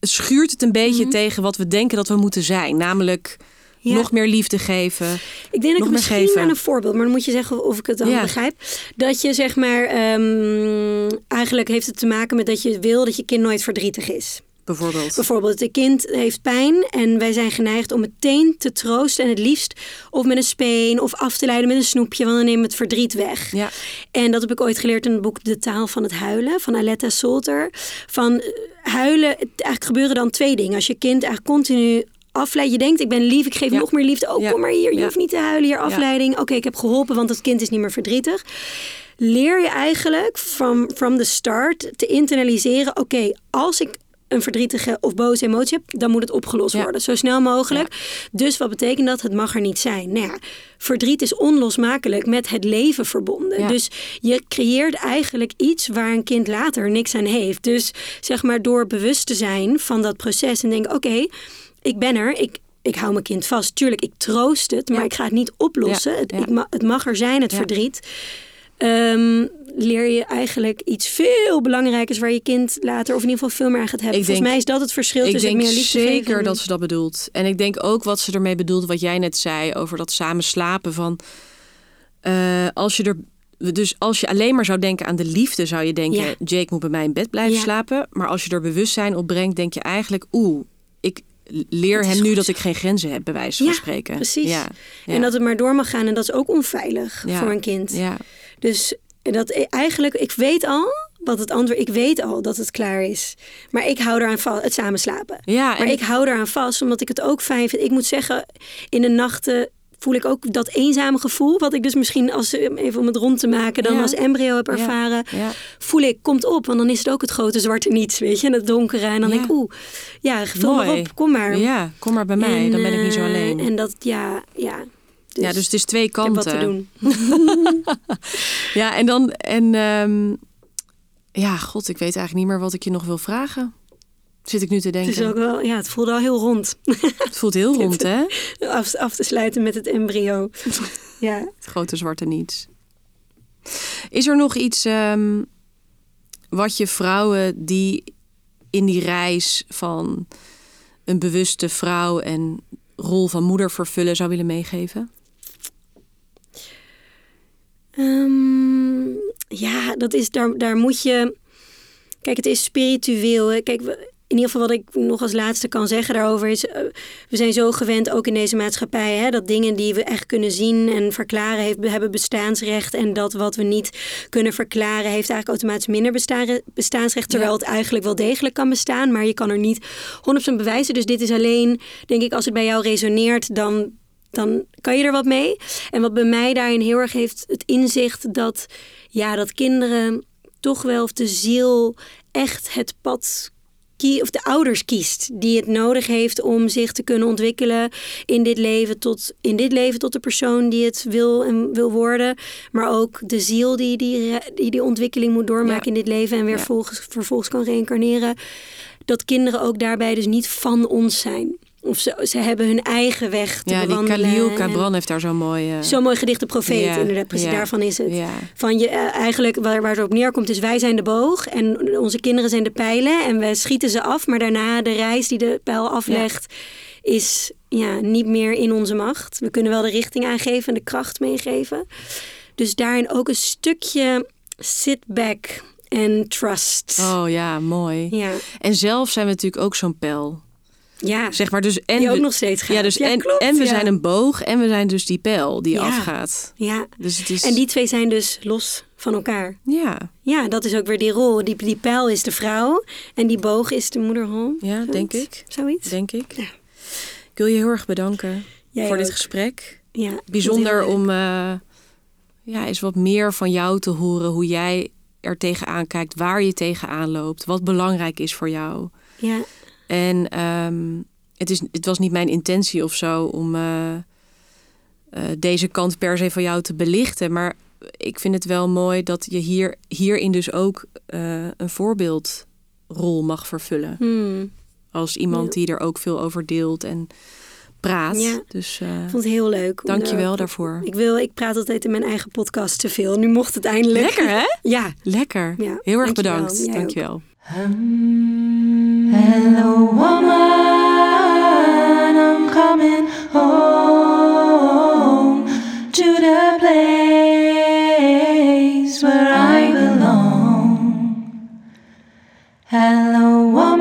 Schuurt het een beetje Mhm. tegen wat we denken dat we moeten zijn. Namelijk Ja. nog meer liefde geven. Ik denk dat ik misschien geven. aan een voorbeeld, maar dan moet je zeggen of ik het dan Ja. begrijp. Dat je zeg maar, ehm, eigenlijk heeft het te maken met dat je wil dat je kind nooit verdrietig is. Bijvoorbeeld. Bijvoorbeeld, het kind heeft pijn en wij zijn geneigd om meteen te troosten en het liefst of met een speen of af te leiden met een snoepje, want dan neemt het verdriet weg. Ja. En dat heb ik ooit geleerd in het boek De Taal van het Huilen van Aletta Solter. Van eh, huilen, het- eigenlijk gebeuren dan twee dingen. Als je kind eigenlijk continu afleidt, je denkt ik ben lief, ik geef Ja. nog meer liefde. Oh, Ja. kom maar hier, je hoeft niet te huilen, hier afleiding. Oké, ik heb geholpen, want het kind is niet meer verdrietig. Leer je eigenlijk from, from the start te internaliseren, oké, als ik een verdrietige of boze emotie heb, dan moet het opgelost Ja. worden. Zo snel mogelijk. Dus wat betekent dat? Het mag er niet zijn. Nou ja, verdriet is onlosmakelijk met het leven verbonden. Dus je creëert eigenlijk iets waar een kind later niks aan heeft. Dus zeg maar door bewust te zijn van dat proces en denken: oké, ik ben er. Ik, ik hou mijn kind vast. Tuurlijk, ik troost het, maar ik ga het niet oplossen. Het, ik ma- het mag er zijn, het verdriet. Ehm, leer je eigenlijk iets veel belangrijkers waar je kind later of in ieder geval veel meer aan gaat hebben. Ik Volgens denk- mij is dat het verschil Ik tussen denk meer liefde zeker geven dat ze dat bedoelt. En ik denk ook wat ze ermee bedoelt, wat jij net zei over dat samen slapen. Van, eh, als je er. Dus als je alleen maar zou denken aan de liefde, zou je denken: Ja. Jake moet bij mij in bed blijven Ja. slapen. Maar als je er bewustzijn op brengt, denk je eigenlijk: oeh, ik leer hem nu dat ik geen grenzen heb, bij wijze Ja, van spreken. precies. Ja. Ja. En dat het maar door mag gaan en dat is ook onveilig Ja. voor een kind. Ja. Dus dat eigenlijk, ik weet al wat het antwoord, ik weet al dat het klaar is. Maar ik hou eraan vast, het samen slapen. Ja, Maar ik hou eraan vast, omdat ik het ook fijn vind. Ik moet zeggen, in de nachten voel ik ook dat eenzame gevoel. Wat ik dus misschien, als, even om het rond te maken, dan Ja. als embryo heb ervaren. Ja. Voel ik, komt op. Want dan is het ook het grote zwarte niets, weet je. En het donkere. En dan denk ik, oeh, ja, vul maar op, kom maar. ja, kom maar bij mij, En, dan ben ik niet zo eh, alleen. En dat, ja, ja. ja, dus het is twee kanten. wat te doen. Ja, en dan. En ehm, ja, god, ik weet eigenlijk niet meer wat ik je nog wil vragen. Zit ik nu te Het denken. is ook wel, ja, het voelde al heel rond. Het voelt heel rond, hè? af, af te sluiten met het embryo. ja. Het grote zwarte niets. Is er nog iets ehm, wat je vrouwen die in die reis van een bewuste vrouw en rol van moeder vervullen zou willen meegeven? Ehm, ja, dat is, daar, daar moet je... Kijk, het is spiritueel. Hè. Kijk, we- in ieder geval wat ik nog als laatste kan zeggen daarover is... eh, we zijn zo gewend, ook in deze maatschappij... Hè, dat dingen die we echt kunnen zien en verklaren... Heeft, hebben bestaansrecht. En dat wat we niet kunnen verklaren... heeft eigenlijk automatisch minder bestaan, bestaansrecht. Terwijl Ja. het eigenlijk wel degelijk kan bestaan. Maar je kan er niet 100% bewijzen. Dus dit is alleen, denk ik, als het bij jou resoneert... dan dan kan je er wat mee. En wat bij mij daarin heel erg heeft het inzicht dat, ja, dat kinderen toch wel of de ziel echt het pad of de ouders kiest die het nodig heeft om zich te kunnen ontwikkelen in dit leven tot in dit leven tot de persoon die het wil en wil worden, maar ook de ziel die die, die, die ontwikkeling moet doormaken Ja. in dit leven en weer Ja. volgens, vervolgens kan reïncarneren. Dat kinderen ook daarbij dus niet van ons zijn. Of ze, ze hebben hun eigen weg te Ja, die bewandelen. Khalil en- Gibran heeft daar zo'n mooi... Zo'n mooi gedicht, de profeet, Ja, inderdaad. Precies, ja, daarvan is het. Ja. Van je, eh, eigenlijk waar, waar het op neerkomt is wij zijn de boog en onze kinderen zijn de pijlen en we schieten ze af. Maar daarna de reis die de pijl aflegt is ja, niet meer in onze macht. We kunnen wel de richting aangeven en de kracht meegeven. Dus daarin ook een stukje sit back en trust. Oh ja, mooi. Ja, En zelf zijn we natuurlijk ook zo'n pijl. Ja. Zeg maar dus en die ook we- nog steeds gaat. ja, dus en, klopt, en we ja. zijn een boog en we zijn dus die pijl die Ja. afgaat. Ja, Dus het is en die twee zijn dus los van elkaar. ja, Ja, dat is ook weer die rol. Die, die pijl is de vrouw en die boog is de moederhol. ja, Zoiets. denk ik. Zoiets? Denk ik. Ja. Ik wil je heel erg bedanken Jij voor dit gesprek. Ja, Bijzonder om eh, ja, eens wat meer van jou te horen. Hoe jij er tegenaan kijkt, waar je tegenaan loopt, wat belangrijk is voor jou. Ja, En ehm, het, is, het was niet mijn intentie of zo om eh, eh, deze kant per se van jou te belichten. Maar ik vind het wel mooi dat je hier, hierin dus ook eh, een voorbeeldrol mag vervullen. hmm. Als iemand die er ook veel over deelt en praat. Ja. Dus Ik vond het heel leuk. dank je wel daar- daarvoor. Ik, wil, ik praat altijd in mijn eigen podcast te veel. Nu mocht het eindelijk. Lekker hè? Ja. Lekker. Ja, Heel erg dankjewel. bedankt. Hello, woman, I'm coming home to the place where I belong. Hello, woman.